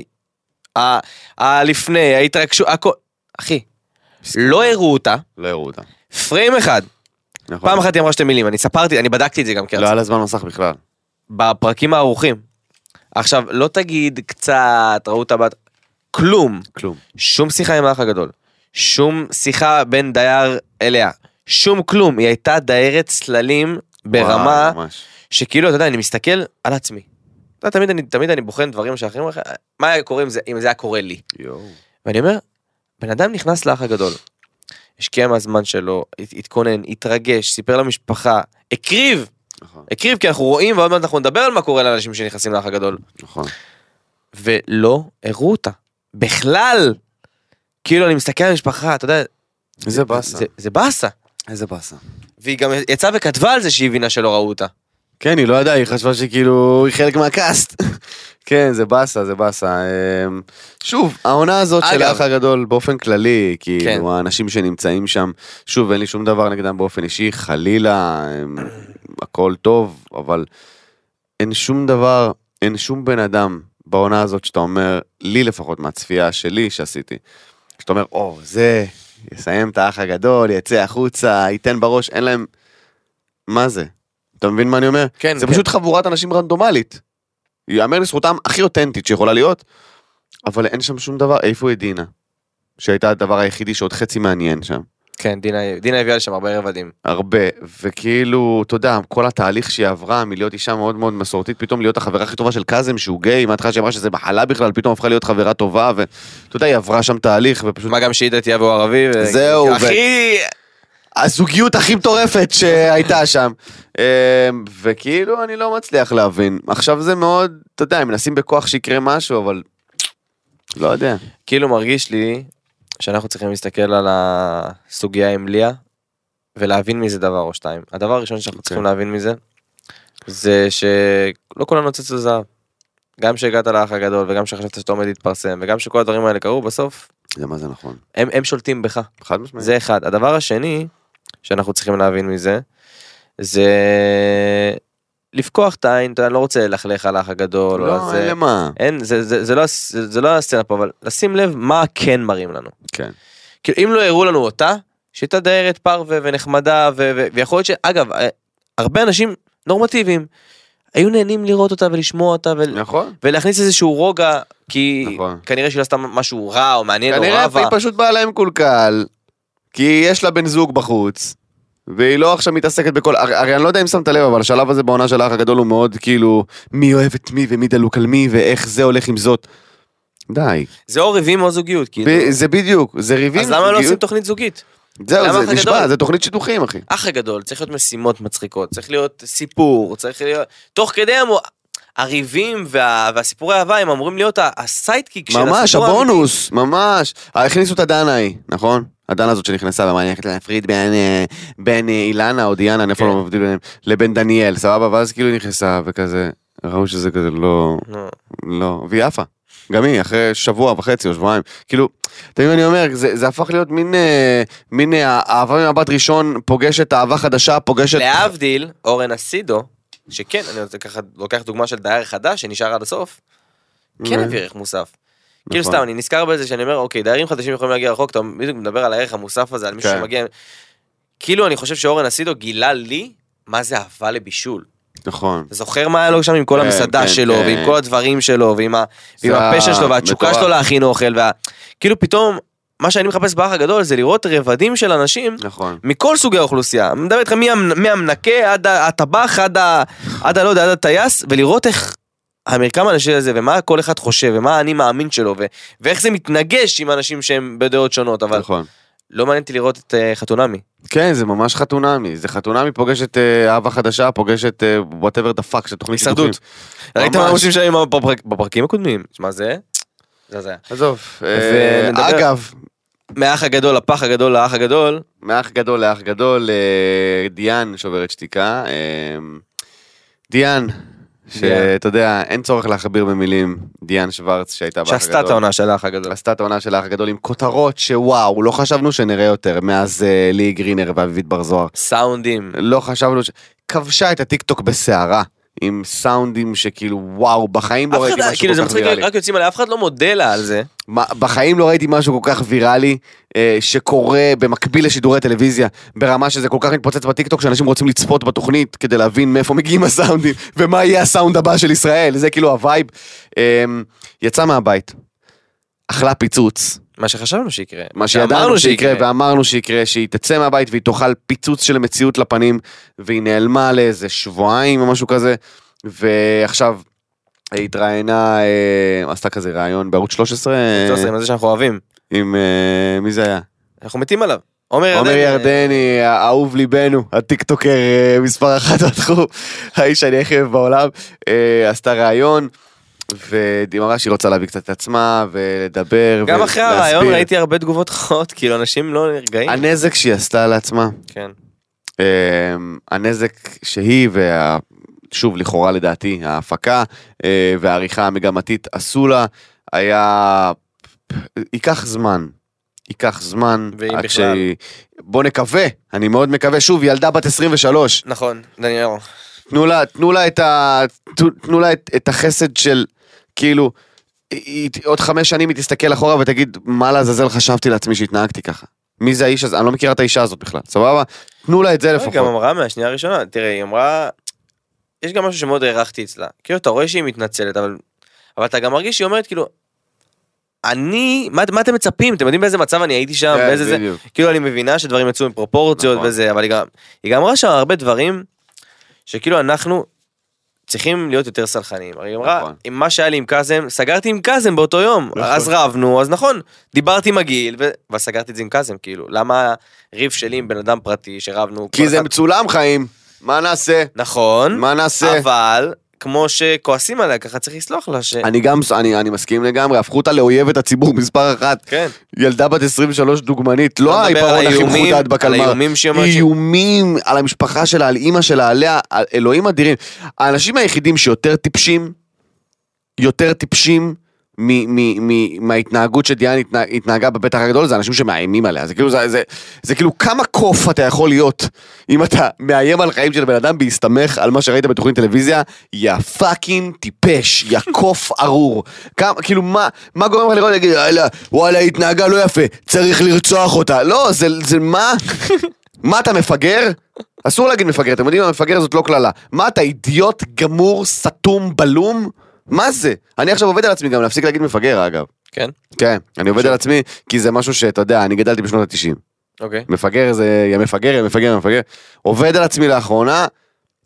הלפני, ההתרגשות, הכל, אחי, לא הראו אותה, לא הראו אותה. פריים אחד, נכון. פעם אחת היא אמרה שתי מילים, אני ספרתי, אני בדקתי את זה גם לא כרצון, היה לה זמן מסך בכלל. בפרקים הערוכים. עכשיו, לא תגיד קצת, ראו אותה בת, כלום, כלום. שום שיחה עם האח הגדול, שום שיחה בין דייר אליה, שום כלום, היא הייתה דיירת צללים ברמה וואי, ממש. שכאילו, אתה יודע, אני מסתכל על עצמי. אתה יודע, תמיד אני, תמיד אני בוחן דברים שאחרים, מה היה קורה אם זה, אם זה היה קורה לי? יואו. ואני אומר, בן אדם נכנס לאח הגדול, השקיע מהזמן שלו, הת- התכונן, התרגש, סיפר למשפחה, הקריב, נכון, הקריב כי אנחנו רואים ועוד מעט אנחנו נדבר על מה קורה לאנשים שנכנסים לאח הגדול. נכון. ולא הראו אותה. בכלל! כאילו אני מסתכל על המשפחה, אתה יודע, איזה באסה. זה, זה באסה. איזה באסה. והיא גם יצאה וכתבה על זה שהיא הבינה שלא ראו אותה. כן, היא לא ידעה, היא חשבה שכאילו היא חלק מהקאסט. כן, זה באסה, זה באסה. אמ, שוב, העונה הזאת של. האח הגדול באופן כללי, כן. כאילו, האנשים שנמצאים שם, שוב, אין לי שום דבר נגדם באופן אישי, חלילה, הם, הכל טוב, אבל אין שום דבר, אין שום בן אדם בעונה הזאת שאתה אומר, לי לפחות מהצפייה שלי שעשיתי, שאתה אומר, או, זה, יסיים את האח הגדול, יצא החוצה, ייתן בראש, אין להם... מה זה? אתה מבין מה אני אומר? כן, זה כן. פשוט חבורת אנשים רנדומלית. יאמר לזכותם הכי אותנטית שיכולה להיות, אבל אין שם שום דבר, איפה היא דינה? שהייתה הדבר היחידי שעוד חצי מעניין שם. כן, דינה, דינה הביאה לשם הרבה רבדים. הרבה, וכאילו, אתה יודע, כל התהליך שהיא עברה מלהיות אישה מאוד מאוד מסורתית, פתאום להיות החברה הכי טובה של קאזם שהוא גיי, מההתחלה שהיא אמרה שזה מחלה בכלל, פתאום הפכה להיות חברה טובה, ואתה יודע, היא עברה שם תהליך, ופשוט... מה גם שהיא דתייה והוא ערבי. ו- זהו, ו- הכי... הזוגיות הכי מטורפת שהייתה שם. אמ, וכאילו, אני לא מצליח להבין. עכשיו זה מאוד, אתה יודע, הם מנסים בכוח שיקרה משהו, אבל... לא יודע. כאילו מרגיש לי שאנחנו צריכים להסתכל על הסוגיה עם ליה ולהבין מזה דבר או שתיים. הדבר הראשון שאנחנו אוקיי. צריכים להבין מזה זה שלא כולנו נוצץ לזהב. גם שהגעת לאח הגדול וגם שחשבת שאתה עומד להתפרסם וגם שכל הדברים האלה קרו בסוף זה מה זה נכון. הם, הם שולטים בך. חד משמעית. זה אחד. הדבר השני שאנחנו צריכים להבין מזה זה לפקוח את העין, אני לא רוצה ללכלך על האח הגדול. לא. אין למה. אין, זה, זה, זה, לא, זה, זה לא הסצנה פה, אבל לשים לב מה כן מראים לנו. כן. כאילו אם לא הראו לנו אותה, שהייתה דיירת פרווה ונחמדה, ו- ו- ויכול להיות שאגב, אה, הרבה אנשים נורמטיביים, היו נהנים לראות אותה ולשמוע אותה ול- נכון. ולהכניס איזשהו רוגע, כי נכון. כנראה שהיא לא עשתה משהו רע או מעניין או כנראה רבה. היא פשוט באה להם קולקל, כי יש לה בן זוג בחוץ, והיא לא עכשיו מתעסקת בכל, הרי, הרי אני לא יודע אם שמת לב, אבל השלב הזה בעונה של האח הגדול הוא מאוד כאילו, מי אוהב את מי ומי דלוק על מי ואיך זה הולך עם זאת. די. זה או ריבים או זוגיות, כאילו. ב- זה בדיוק, זה ריבים. אז למה לא זוגיות. עושים תוכנית זוגית? זהו, זה נשבע? זה תוכנית שידוכים, אחי. אח הגדול, צריך להיות משימות מצחיקות, צריך להיות סיפור, צריך להיות... תוך כדי המו... הריבים וה... והסיפורי אהבה הם אמורים להיות הסיידקיק של ממש, הסיפור האמיתי. הבונוס, ממש. אה, הכניסו את הדנה ההיא, נכון? הדנה הזאת שנכנסה, ומה, אני הולכת להפריד בין, אה, בין אה, אילנה או דיאנה, אני כן. לא מבדיל ביניהם, לבין דניאל, סבבה? ואז כאילו נכנסה, וכזה, ראו שזה כזה לא, נו. לא, והיא עפה. גם היא, אחרי שבוע וחצי או שבועיים. כאילו, מה אני אומר? זה, זה הפך להיות מין, אה, מין אה, אהבה ממבט ראשון, פוגשת אהבה חדשה, פוגשת... להבדיל, אורן אסידו, שכן, אני ככה, לוקח דוגמה של דייר חדש שנשאר עד הסוף, כן אה, הביא ערך מוסף. כאילו נכון. סתם, אני נזכר בזה שאני אומר, אוקיי, דיירים חדשים יכולים להגיע רחוק, אתה בדיוק מדבר על הערך המוסף הזה, על מישהו כן. שמגיע... כאילו, אני חושב שאורן אסידו גילה לי מה זה אהבה לבישול. נכון. אתה זוכר מה היה לו שם עם כל כן, המסעדה כן, שלו, כן. ועם כל הדברים שלו, ועם ה- ועם זה הפשע שלו, והתשוקה. שלו להכין אוכל, וה... כאילו פתאום, מה שאני מחפש באח הגדול זה לראות רבדים של אנשים נכון. מכל סוגי האוכלוסייה. אני מדבר איתך מהמ- מהמנקה עד הטבח, עד ה... עד הלא יודע, עד הטייס, ולראות איך המרקם האנשי הזה, ומה כל אחד חושב, ומה האני מאמין שלו, ו... ואיך זה מתנגש עם אנשים שהם בדעות שונות, אבל נכון. לא מעניין אותי לראות את אה, חתונמי. כן, זה ממש חתונמי. זה חתונמי פוגשת אה, אהבה חדשה, פוגשת אה, whatever the fuck של תוכנית הישרדות. ראית מה. עושים שם בפרק- בפרקים הקודמים? שמע זה? זה. עזוב. אה, אגב, מהאח הגדול לפח הגדול לאח הגדול, מאח גדול לאח גדול, אה, דיאן שוברת שתיקה. אה, דיאן, שאתה יודע, אין צורך להכביר במילים, דיאן שוורץ שהייתה באח הגדול. שעשתה את העונה של האח הגדול. עשתה את העונה של האח הגדול עם כותרות שוואו, לא חשבנו שנראה יותר מאז אה, לי גרינר ואביבית בר זוהר. סאונדים. לא חשבנו ש... כבשה את הטיקטוק בסערה. עם סאונדים שכאילו וואו בחיים לא ראיתי משהו כאילו זה כל כך מצחיק, ויראלי. רק יוצאים עליה, אף אחד לא מודה לה על זה. בחיים לא ראיתי משהו כל כך ויראלי אה, שקורה במקביל לשידורי טלוויזיה ברמה שזה כל כך מתפוצץ בטיקטוק שאנשים רוצים לצפות בתוכנית כדי להבין מאיפה מגיעים הסאונדים ומה יהיה הסאונד הבא של ישראל זה כאילו ה vibe. אה, יצא מהבית. אכלה פיצוץ מה שחשבנו שיקרה. מה שידענו שיקרה ואמרנו שיקרה שהיא תצא מהבית והיא תאכל פיצוץ של מציאות לפנים והיא נעלמה לאיזה שבועיים או משהו כזה ועכשיו היא התראיינה אה, עשתה כזה ראיון בערוץ 13 אה, טוב, עם זה שאנחנו אוהבים. עם אה, מי זה היה? אנחנו מתים עליו. עומר עומר ירדני, אהוב ליבנו, הטיקטוקר אה, מספר אחת בתחום, האיש שאני הכי אוהב בעולם, אה, עשתה ראיון. ודימרה שהיא רוצה להביא קצת את עצמה ולדבר גם אחרי ולהסביר. הרעיון ראיתי הרבה תגובות רעות, כאילו אנשים לא נרגעים. הנזק שהיא עשתה לעצמה, כן. אמ, הנזק שהיא וה... שוב לכאורה לדעתי ההפקה אה, והעריכה המגמתית עשו לה היה ייקח זמן. ייקח זמן ואם עד בכלל. שהיא... בוא נקווה, אני מאוד מקווה, שוב, ילדה בת 23, נכון, דניאל. תנו לה, תנו לה את ה... תנו- לה את, את החסד של... כאילו, היא- היא- עוד חמש שנים היא תסתכל אחורה ותגיד, מה לעזאזל חשבתי לעצמי שהתנהגתי ככה. מי זה האיש הזה? אני לא מכירה את האישה הזאת בכלל, סבבה? תנו לה את זה היא לפחות. גם אמרה מהשנייה הראשונה, תראה, היא אמרה, יש גם משהו שמאוד הערכתי אצלה. כאילו, אתה רואה שהיא מתנצלת, אבל, אבל אתה גם מרגיש שהיא אומרת, כאילו, אני, מה, מה אתם מצפים? אתם יודעים באיזה מצב אני הייתי שם, כן, באיזה זה? כאילו, אני מבינה שדברים יצאו מפרופורציות נכון. וזה, אבל היא גם, היא גם אמרה שם הרבה דברים, שכאילו אנחנו צריכים להיות יותר סלחניים. הרי היא אמרה, נכון. עם מה שהיה לי עם קאזם, סגרתי עם קאזם באותו יום, נכון. אז רבנו, אז נכון, דיברתי עם הגיל. אבל סגרתי את זה עם קאזם, כאילו, למה ריב שלי עם בן אדם פרטי שרבנו? כי זה מצולם חיים, מה נעשה? נכון, מה נעשה? אבל כמו שכועסים עליה, ככה צריך לסלוח לה ש... אני גם, אני, אני מסכים לגמרי, הפכו אותה לאויבת הציבור מספר אחת. כן. ילדה בת 23 דוגמנית, לא על העיפרון הכי מחודד על בקלמר. האיומים שהיא אומרת איומים על המשפחה שלה, על אימא שלה, עליה, על אלוהים אדירים. האנשים היחידים שיותר טיפשים, יותר טיפשים מההתנהגות שדיאן התנה- התנהגה באח הגדול, זה אנשים שמאיימים עליה. זה כאילו, זה, זה, זה כאילו כמה קוף אתה יכול להיות אם אתה מאיים על חיים של בן אדם בהסתמך על מה שראית בתוכנית טלוויזיה, יא fucking טיפש, יא קוף ארור. כמה, כאילו מה, מה גורם לך לראות להגיד, וואלה, וואלה, התנהגה לא יפה, צריך לרצוח אותה. לא, זה, זה מה? מה אתה מפגר? אסור להגיד מפגר, אתם יודעים מה מפגר זאת לא קללה. מה אתה אידיוט גמור, סתום, בלום? מה זה? אני עכשיו עובד על עצמי גם להפסיק להגיד מפגר אגב. כן, כן, אני עובד על עצמי כי זה משהו שאתה יודע, אני גדלתי בשנות ה-90. אוקיי. מפגר זה יא מפגר, יא מפגר, יא מפגר. עובד על עצמי לאחרונה,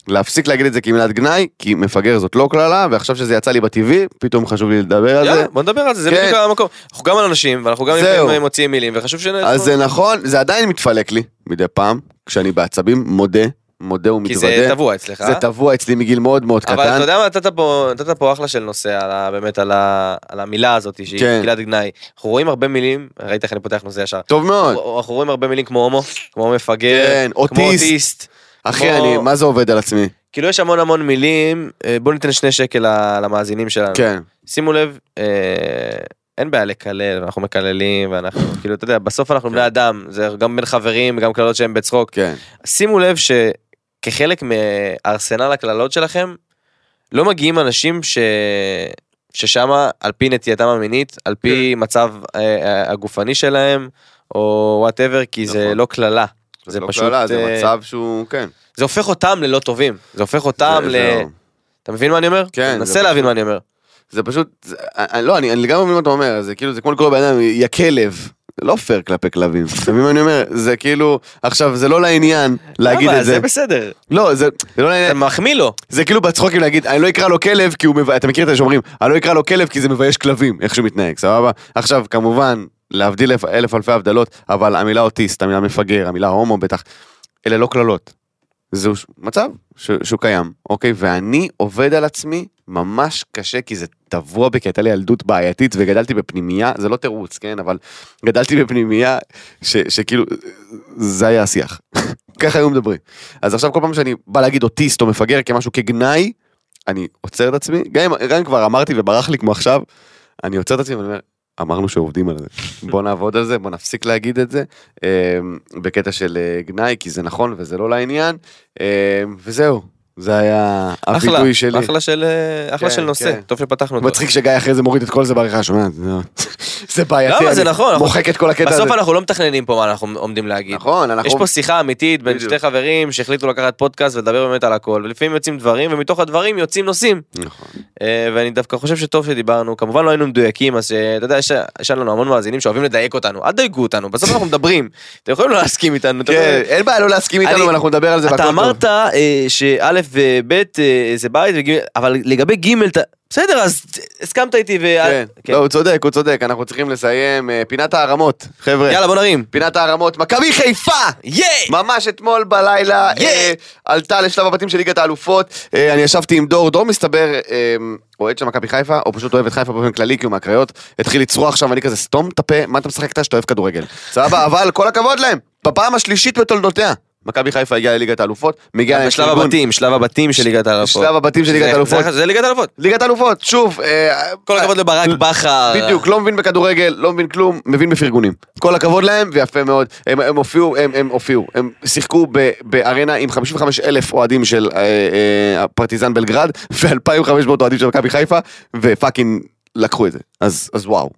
להפסיק להגיד את זה כמילת גנאי, כי מפגר זאת לא קללה, ועכשיו שזה יצא לי בטבעי, פתאום חשוב לי לדבר על זה. יאללה, בוא נדבר על זה, זה כן. בדיוק המקום. אנחנו גם אנשים, ואנחנו גם. לפעמים מוציאים מילים, וחשוב ש... אז זה נכון, זה עדיין מתפלק לי מדי פעם, כשאני בעצבים, מודה, מודה כי ומתוודה. זה טבוע אצלך. זה טבוע אצלי מגיל מאוד מאוד אבל אתה קטן. יודע מה, נתת פה, נתת פה אחלה של נושא, על ה, באמת על, ה, על המילה הזאת, שהיא כן. מילת גנאי. אנחנו רואים הרבה מילים, ראית איך אני פותח נושא ישר. טוב מאוד. אנחנו רואים הרבה מילים כמו הומו, כמו מפגר, כן, כמו אוטיסט. אוטיסט. אחי, כמו- אני, מה זה עובד על עצמי? כאילו יש המון המון מילים, אה, בוא ניתן שני שקל למאזינים שלנו. כן. שימו לב, אה, אין בעיה לקלל, ואנחנו מקללים, ואנחנו, כאילו, אתה יודע, בסוף אנחנו בני אדם, זה גם בין חברים, גם קללות שהן בצחוק. כן. שימו לב שכחלק מארסנל הקללות שלכם, לא מגיעים אנשים ש... ששם על פי נטייתם המינית, על פי מצב אה, אה, הגופני שלהם, או whatever, כי זה נכון. לא קללה. זה זה לא פשוט, קללה, זה אה, מצב שהוא, כן. זה הופך אותם ללא טובים, זה הופך אותם זה- ל... זה- אתה מבין מה אני אומר? כן, זה תנסה להבין פשוט- מה אני אומר. זה פשוט, זה, אני, לא, אני, אני לגמרי מבין מה אתה אומר, זה כאילו, זה כמו לקרוא לבן אדם, יא כלב. זה לא פייר כלפי כלבים, אתה מבין מה אני אומר? זה כאילו, עכשיו, זה לא לעניין להגיד למה? את זה. זה בסדר, לא, זה, זה לא אתה לעניין, מחמיא לו. זה כאילו בצחוקים להגיד, אני לא אקרא לו כלב כי הוא, מב... אתה מכיר את זה שאומרים, אני לא אקרא לו כלב כי זה מבייש כלבים, איך שהוא מתנהג, סבבה? עכשיו, כמובן, להבדיל אלף, אלף אלפי הבדלות, אבל המילה אוטיסט, המילה מפגר, המילה הומו בטח, אלה לא קללות. זהו מצב ש... שהוא קיים, אוקיי? ואני עובד על עצמי ממש קשה, כי זה טבוע בי, כי הייתה לי ילדות בעייתית וגדלתי בפנימייה, זה לא תירוץ, כן? אבל גדלתי בפנימייה ש... שכאילו, זה היה השיח. ככה היו מדברים. אז עכשיו כל פעם שאני בא להגיד אוטיסט או מפגר כמשהו כגנאי, אני עוצר את עצמי, גם אם כבר אמרתי וברח לי כמו עכשיו, אני עוצר את עצמי ואני אומר, אמרנו שעובדים על זה, בוא נעבוד על זה, בוא נפסיק להגיד את זה, אה, בקטע של אה, גנאי, כי זה נכון וזה לא לעניין, אה, וזהו, זה היה הפיתוי שלי. אחלה של אה, אחלה כן, של נושא, כן. טוב שפתחנו אותו. מצחיק שגיא אחרי זה מוריד את כל זה בעריכה, שומע? זה- זה בעייתי, למה? זה אני נכון, אנחנו- מוחק את כל הקטע הזה. בסוף אנחנו לא מתכננים פה מה אנחנו עומדים להגיד. נכון, אנחנו... יש פה שיחה אמיתית בין. שתי חברים שהחליטו לקחת פודקאסט ולדבר באמת על הכל, ולפעמים יוצאים דברים, ומתוך הדברים יוצאים נושאים. נכון. אה, ואני דווקא חושב שטוב שדיברנו, כמובן לא היינו מדויקים, אז אה, אתה יודע, יש- יש לנו המון מאזינים שאוהבים לדייק אותנו, אל תדייקו אותנו, בסוף אנחנו מדברים, אתם יכולים לא להסכים איתנו. כן. אין בעיה לא להסכים איתנו, ואנחנו נדבר על זה אתה. אמרת שא' וב' אה, זה בית, וג', אבל לגבי ג' אתה... בסדר, אז הסכמת איתי ו... כן, כן. לא, הוא צודק, הוא צודק, אנחנו צריכים לסיים. אה, פינת הערמות, חבר'ה. יאללה בוא נרים. פינת הערמות, מכבי חיפה! ייי! ממש אתמול בלילה ייי! אה, עלתה לשלב הבתים של ליגת האלופות. אה, אני ישבתי עם דור, דור מסתבר אה, אוהד של מכבי חיפה, או פשוט אוהב את חיפה באופן כללי, כי הוא מהקריות. התחיל לצרוח שם, ואני כזה סתום את הפה, מה אתה משחק אתה שאתה אוהב כדורגל? סבבה, אבל כל הכבוד להם, בפעם השלישית בתולדותיה. מכבי חיפה הגיעה לליגת האלופות, מגיעה להם בשלב. הבתים, שלב הבתים של ליגת האלופות. שלב הבתים של ליגת האלופות. זה- ליגת האלופות. ליגת האלופות, שוב, אה, כל הכבוד לברק בכר. בדיוק, לא מבין בכדורגל, לא מבין כלום, מבין בפרגונים. כל הכבוד להם, ויפה מאוד. הם, הופיעו, הם, הם הופיעו, הם שיחקו בארנה עם 55 אלף אוהדים של אה, אה, הפרטיזן בלגרד, ו-2500 אוהדים של מכבי חיפה, ו fucking לקחו את זה. אז, אז וואו.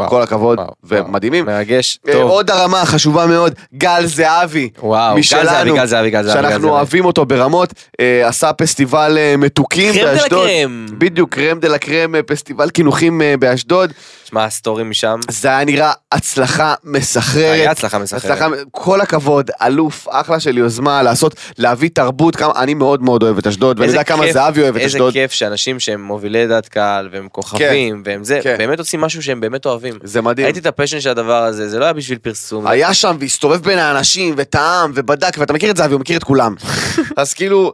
וואו, כל הכבוד, וואו, ומדהימים. מרגש. אה, טוב. עוד הרמה חשובה מאוד, גל זהבי. וואו, גל משלנו, זהבי, גל זהבי, גל זהבי. גל שאנחנו זהבי. אוהבים אותו ברמות, אה, עשה פסטיבל אה, מתוקים crème de באשדוד. crème. בדיוק, crème de la crème, אה, פסטיבל קינוחים אה, באשדוד. שמע, הסטורים משם. זה היה נראה הצלחה מסחררת. היה הצלחה מסחררת. הצלחה, כל הכבוד, אלוף, אחלה של יוזמה, לעשות, להביא תרבות, כמה, אני מאוד מאוד אוהב את אשדוד, ואני איזה יודע כמה כיף- זהבי אוהב את איזה אשדוד. כיף שאנשים שהם מובילי דעת קהל והם כוכבים והם זה, כן. באמת עושים משהו שהם באמת אוהבים. זה מדהים. ראיתי את ה passion של הדבר הזה, זה לא היה בשביל פרסום. היה שם והסתובב בין האנשים וטעם ובדק ואתה מכיר את זהבי, הוא מכיר את כולם. אז כאילו,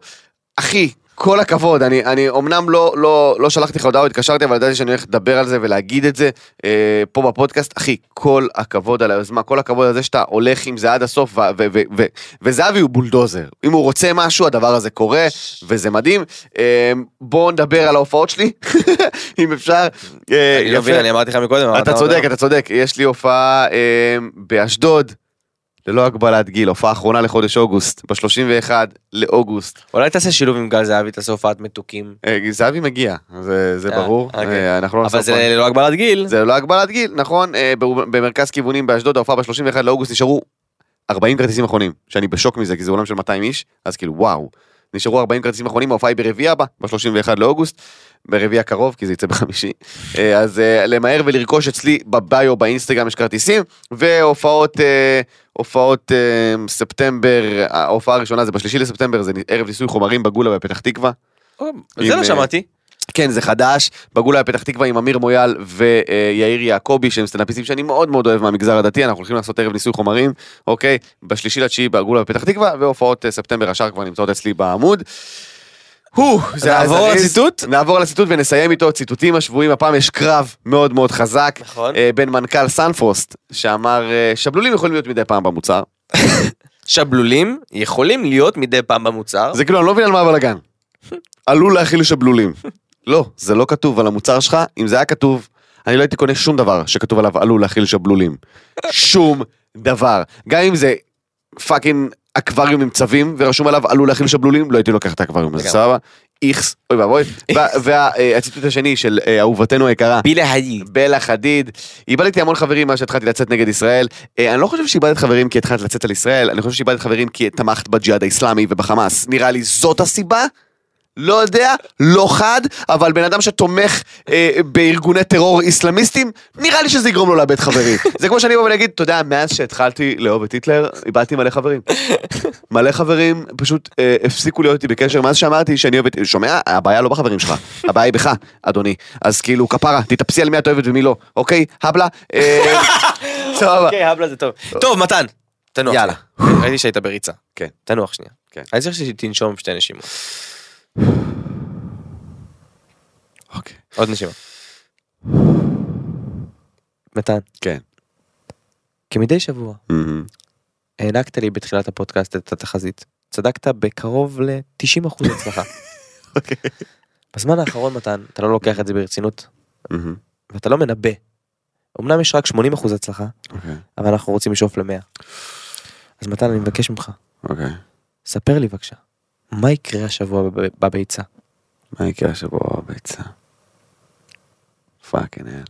אחי, כל הכבוד, אני, אני אמנם לא, לא, לא שלחתי לך הודעה או התקשרתי, אבל ידעתי שאני הולך לדבר על זה ולהגיד את זה אה, פה בפודקאסט. אחי, כל הכבוד על היוזמה, כל הכבוד על זה שאתה הולך עם זה עד הסוף, ו- ו- ו- ו- וזהבי הוא בולדוזר. אם הוא רוצה משהו, הדבר הזה קורה, וזה מדהים. אה, בואו נדבר על ההופעות שלי, אם אפשר. אה, אני לא מבין. אני אמרתי לך מקודם. אתה צודק, אתה צודק, יש לי הופעה אה, באשדוד, ללא הגבלת גיל, הופעה אחרונה לחודש אוגוסט, ב-31 לאוגוסט. אולי תעשה שילוב עם גל זהבי, תעשה הופעת מתוקים. אה, זהבי מגיע, זה, זה אה, ברור, אוקיי. אה, אנחנו לא אבל זה ללא הגבלת גיל. זה לא הגבלת גיל, נכון, במרכז כיוונים באשדוד, ההופעה ב-31 לאוגוסט נשארו 40 כרטיסים אחרונים, שאני בשוק מזה, כי זה אולם של 200 איש, אז כאילו וואו. נשארו 40 כרטיסים אחרונים, ההופעה היא ברביעי הבא, ב-31 לאוגוסט, ברביעי הקרוב, כי זה יצא בחמישי. אה, אז אה, למהר ולרכוש אצלי בביו באינסטגרם יש כרטיסים, והופעות, אה, הופעות ספטמבר, ההופעה הראשונה זה בשלישי לספטמבר, זה ערב ניסוי חומרים בגולה בפתח תקווה. זה לא שמעתי. כן, זה חדש, בגולה בפתח תקווה עם אמיר מויאל ויאיר יעקבי, שהם סטנדאפיסטים שאני מאוד מאוד אוהב מהמגזר הדתי, אנחנו הולכים לעשות ערב ניסוי חומרים, אוקיי? בשלישי לתשיעי בגולה בפתח תקווה, והופעות ספטמבר השאר כבר נמצאות אצלי בעמוד. נעבור. לציטוט? נעבור לציטוט ונסיים איתו, ציטוטים השבויים, הפעם יש קרב מאוד מאוד חזק, נכון. אה, בין מנכ"ל סנפרוסט, שאמר, אה, שבלולים יכולים להיות מדי פעם במוצר. שבלולים יכולים להיות מדי פעם במוצר. זה כאילו, אני לא מבין על מה הבלאגן. עלול להכיל שבלולים. לא, זה לא כתוב על המוצר שלך, אם זה היה כתוב, אני לא הייתי קונה שום דבר שכתוב עליו עלול להכיל שבלולים. שום דבר. גם אם זה fucking אקווריום עם צבים ורשום עליו עלול להכיל שבלולים, לא הייתי לוקח את האקווריום הזה, לגמרי. סבבה? איכס, אוי ואבוי. והציטוט השני של אה, אהובתנו היקרה, בילה היי. בלה חדיד, איבדתי המון חברים מאז שהתחלתי לצאת נגד ישראל. אה, אני לא חושב שאיבדת חברים כי התחלת לצאת על ישראל, אני חושב שאיבדת חברים כי תמכת בג'יהאד האיסלאמי ובחמאס. נראה לי זאת הסיבה? לא יודע, לא חד, אבל בן אדם שתומך אה, בארגוני טרור איסלאמיסטים, נראה לי שזה יגרום לו לאבד חברים. זה כמו שאני אבוא ואני אגיד, אתה יודע, מאז שהתחלתי לאהוב את היטלר, איבדתי מלא חברים. מלא חברים פשוט אה, הפסיקו להיות איתי בקשר מאז שאמרתי שאני אוהב את... שומע? הבעיה לא בחברים שלך, הבעיה היא בך, אדוני. אז כאילו, כפרה, תתאפסי על מי את אוהבת ומי לא, אוקיי? הבלה? אה, סבבה. אוקיי, הבלה זה טוב. טוב, מתן. תנוח. יאללה. ראיתי שהיית בריצה. כן. תנוח שנייה. כן. אני צריך שתנשום שתי נשימות. אוקיי. עוד נשימה. מתן. כן. כמדי שבוע. הענקת לי בתחילת הפודקאסט את התחזית. צדקת בקרוב ל-90% הצלחה. אוקיי. בזמן האחרון מתן, אתה לא לוקח את זה ברצינות. ואתה לא מנבא. אמנם יש רק 80% הצלחה, אוקיי. אבל אנחנו רוצים לשאוף ל-100. אז מתן, אני מבקש ממך, אוקיי. ספר לי בבקשה, מה יקרה השבוע בב- בביצה? מה יקרה השבוע בביצה? fucking אל.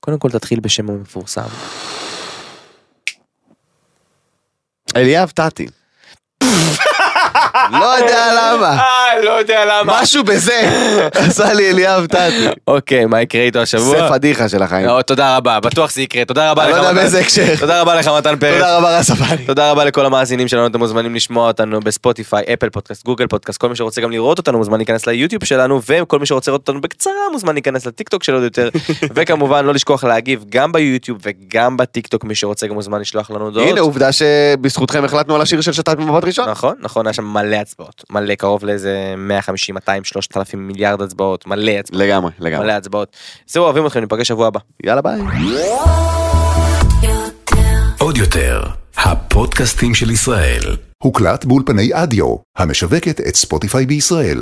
קודם כל תתחיל בשם המפורסם. אליאב טאטי. לא יודע למה. אה, לא יודע למה. משהו בזה עשה לי אליאב טאטי. אוקיי, מה יקרה איתו השבוע? זה פדיחה של החיים. לא, תודה רבה, בטוח זה יקרה. תודה רבה אני לך. לא יודע. באיזה הקשר. תודה רבה לך מתן פרץ. תודה רבה רס הפאני. תודה רבה לכל המאזינים שלנו, אתם מוזמנים לשמוע אותנו בספוטיפיי, אפל פודקאסט, גוגל פודקאסט, כל מי שרוצה גם לראות אותנו מוזמן להיכנס ליוטיוב שלנו, וכל מי שרוצה לראות אותנו בקצרה מוזמן להיכנס לטיק טוק שלו יותר, וכמובן לא לשכוח להגיב גם ביוטיוב וגם בטיק טוק, מי שרוצה גם מוזמן לשלוח לנו הודעות. הנה עובדה שבזכותכם החלטנו על השיר של שתת במבט ראשון. נכון, נכון, היה שם מלא הצבעות, מלא, קרוב לאיזה 150, 200, 3,000 מיליארד הצבעות, מלא הצבעות, לגמרי, לגמרי. מלא הצבעות. זהו, אוהבים אתכם, ניפגש שבוע הבא. יאללה ביי. עוד יותר, הפודקאסטים של ישראל. הוקלט באולפני אדיו, המשווקת את ספוטיפיי בישראל.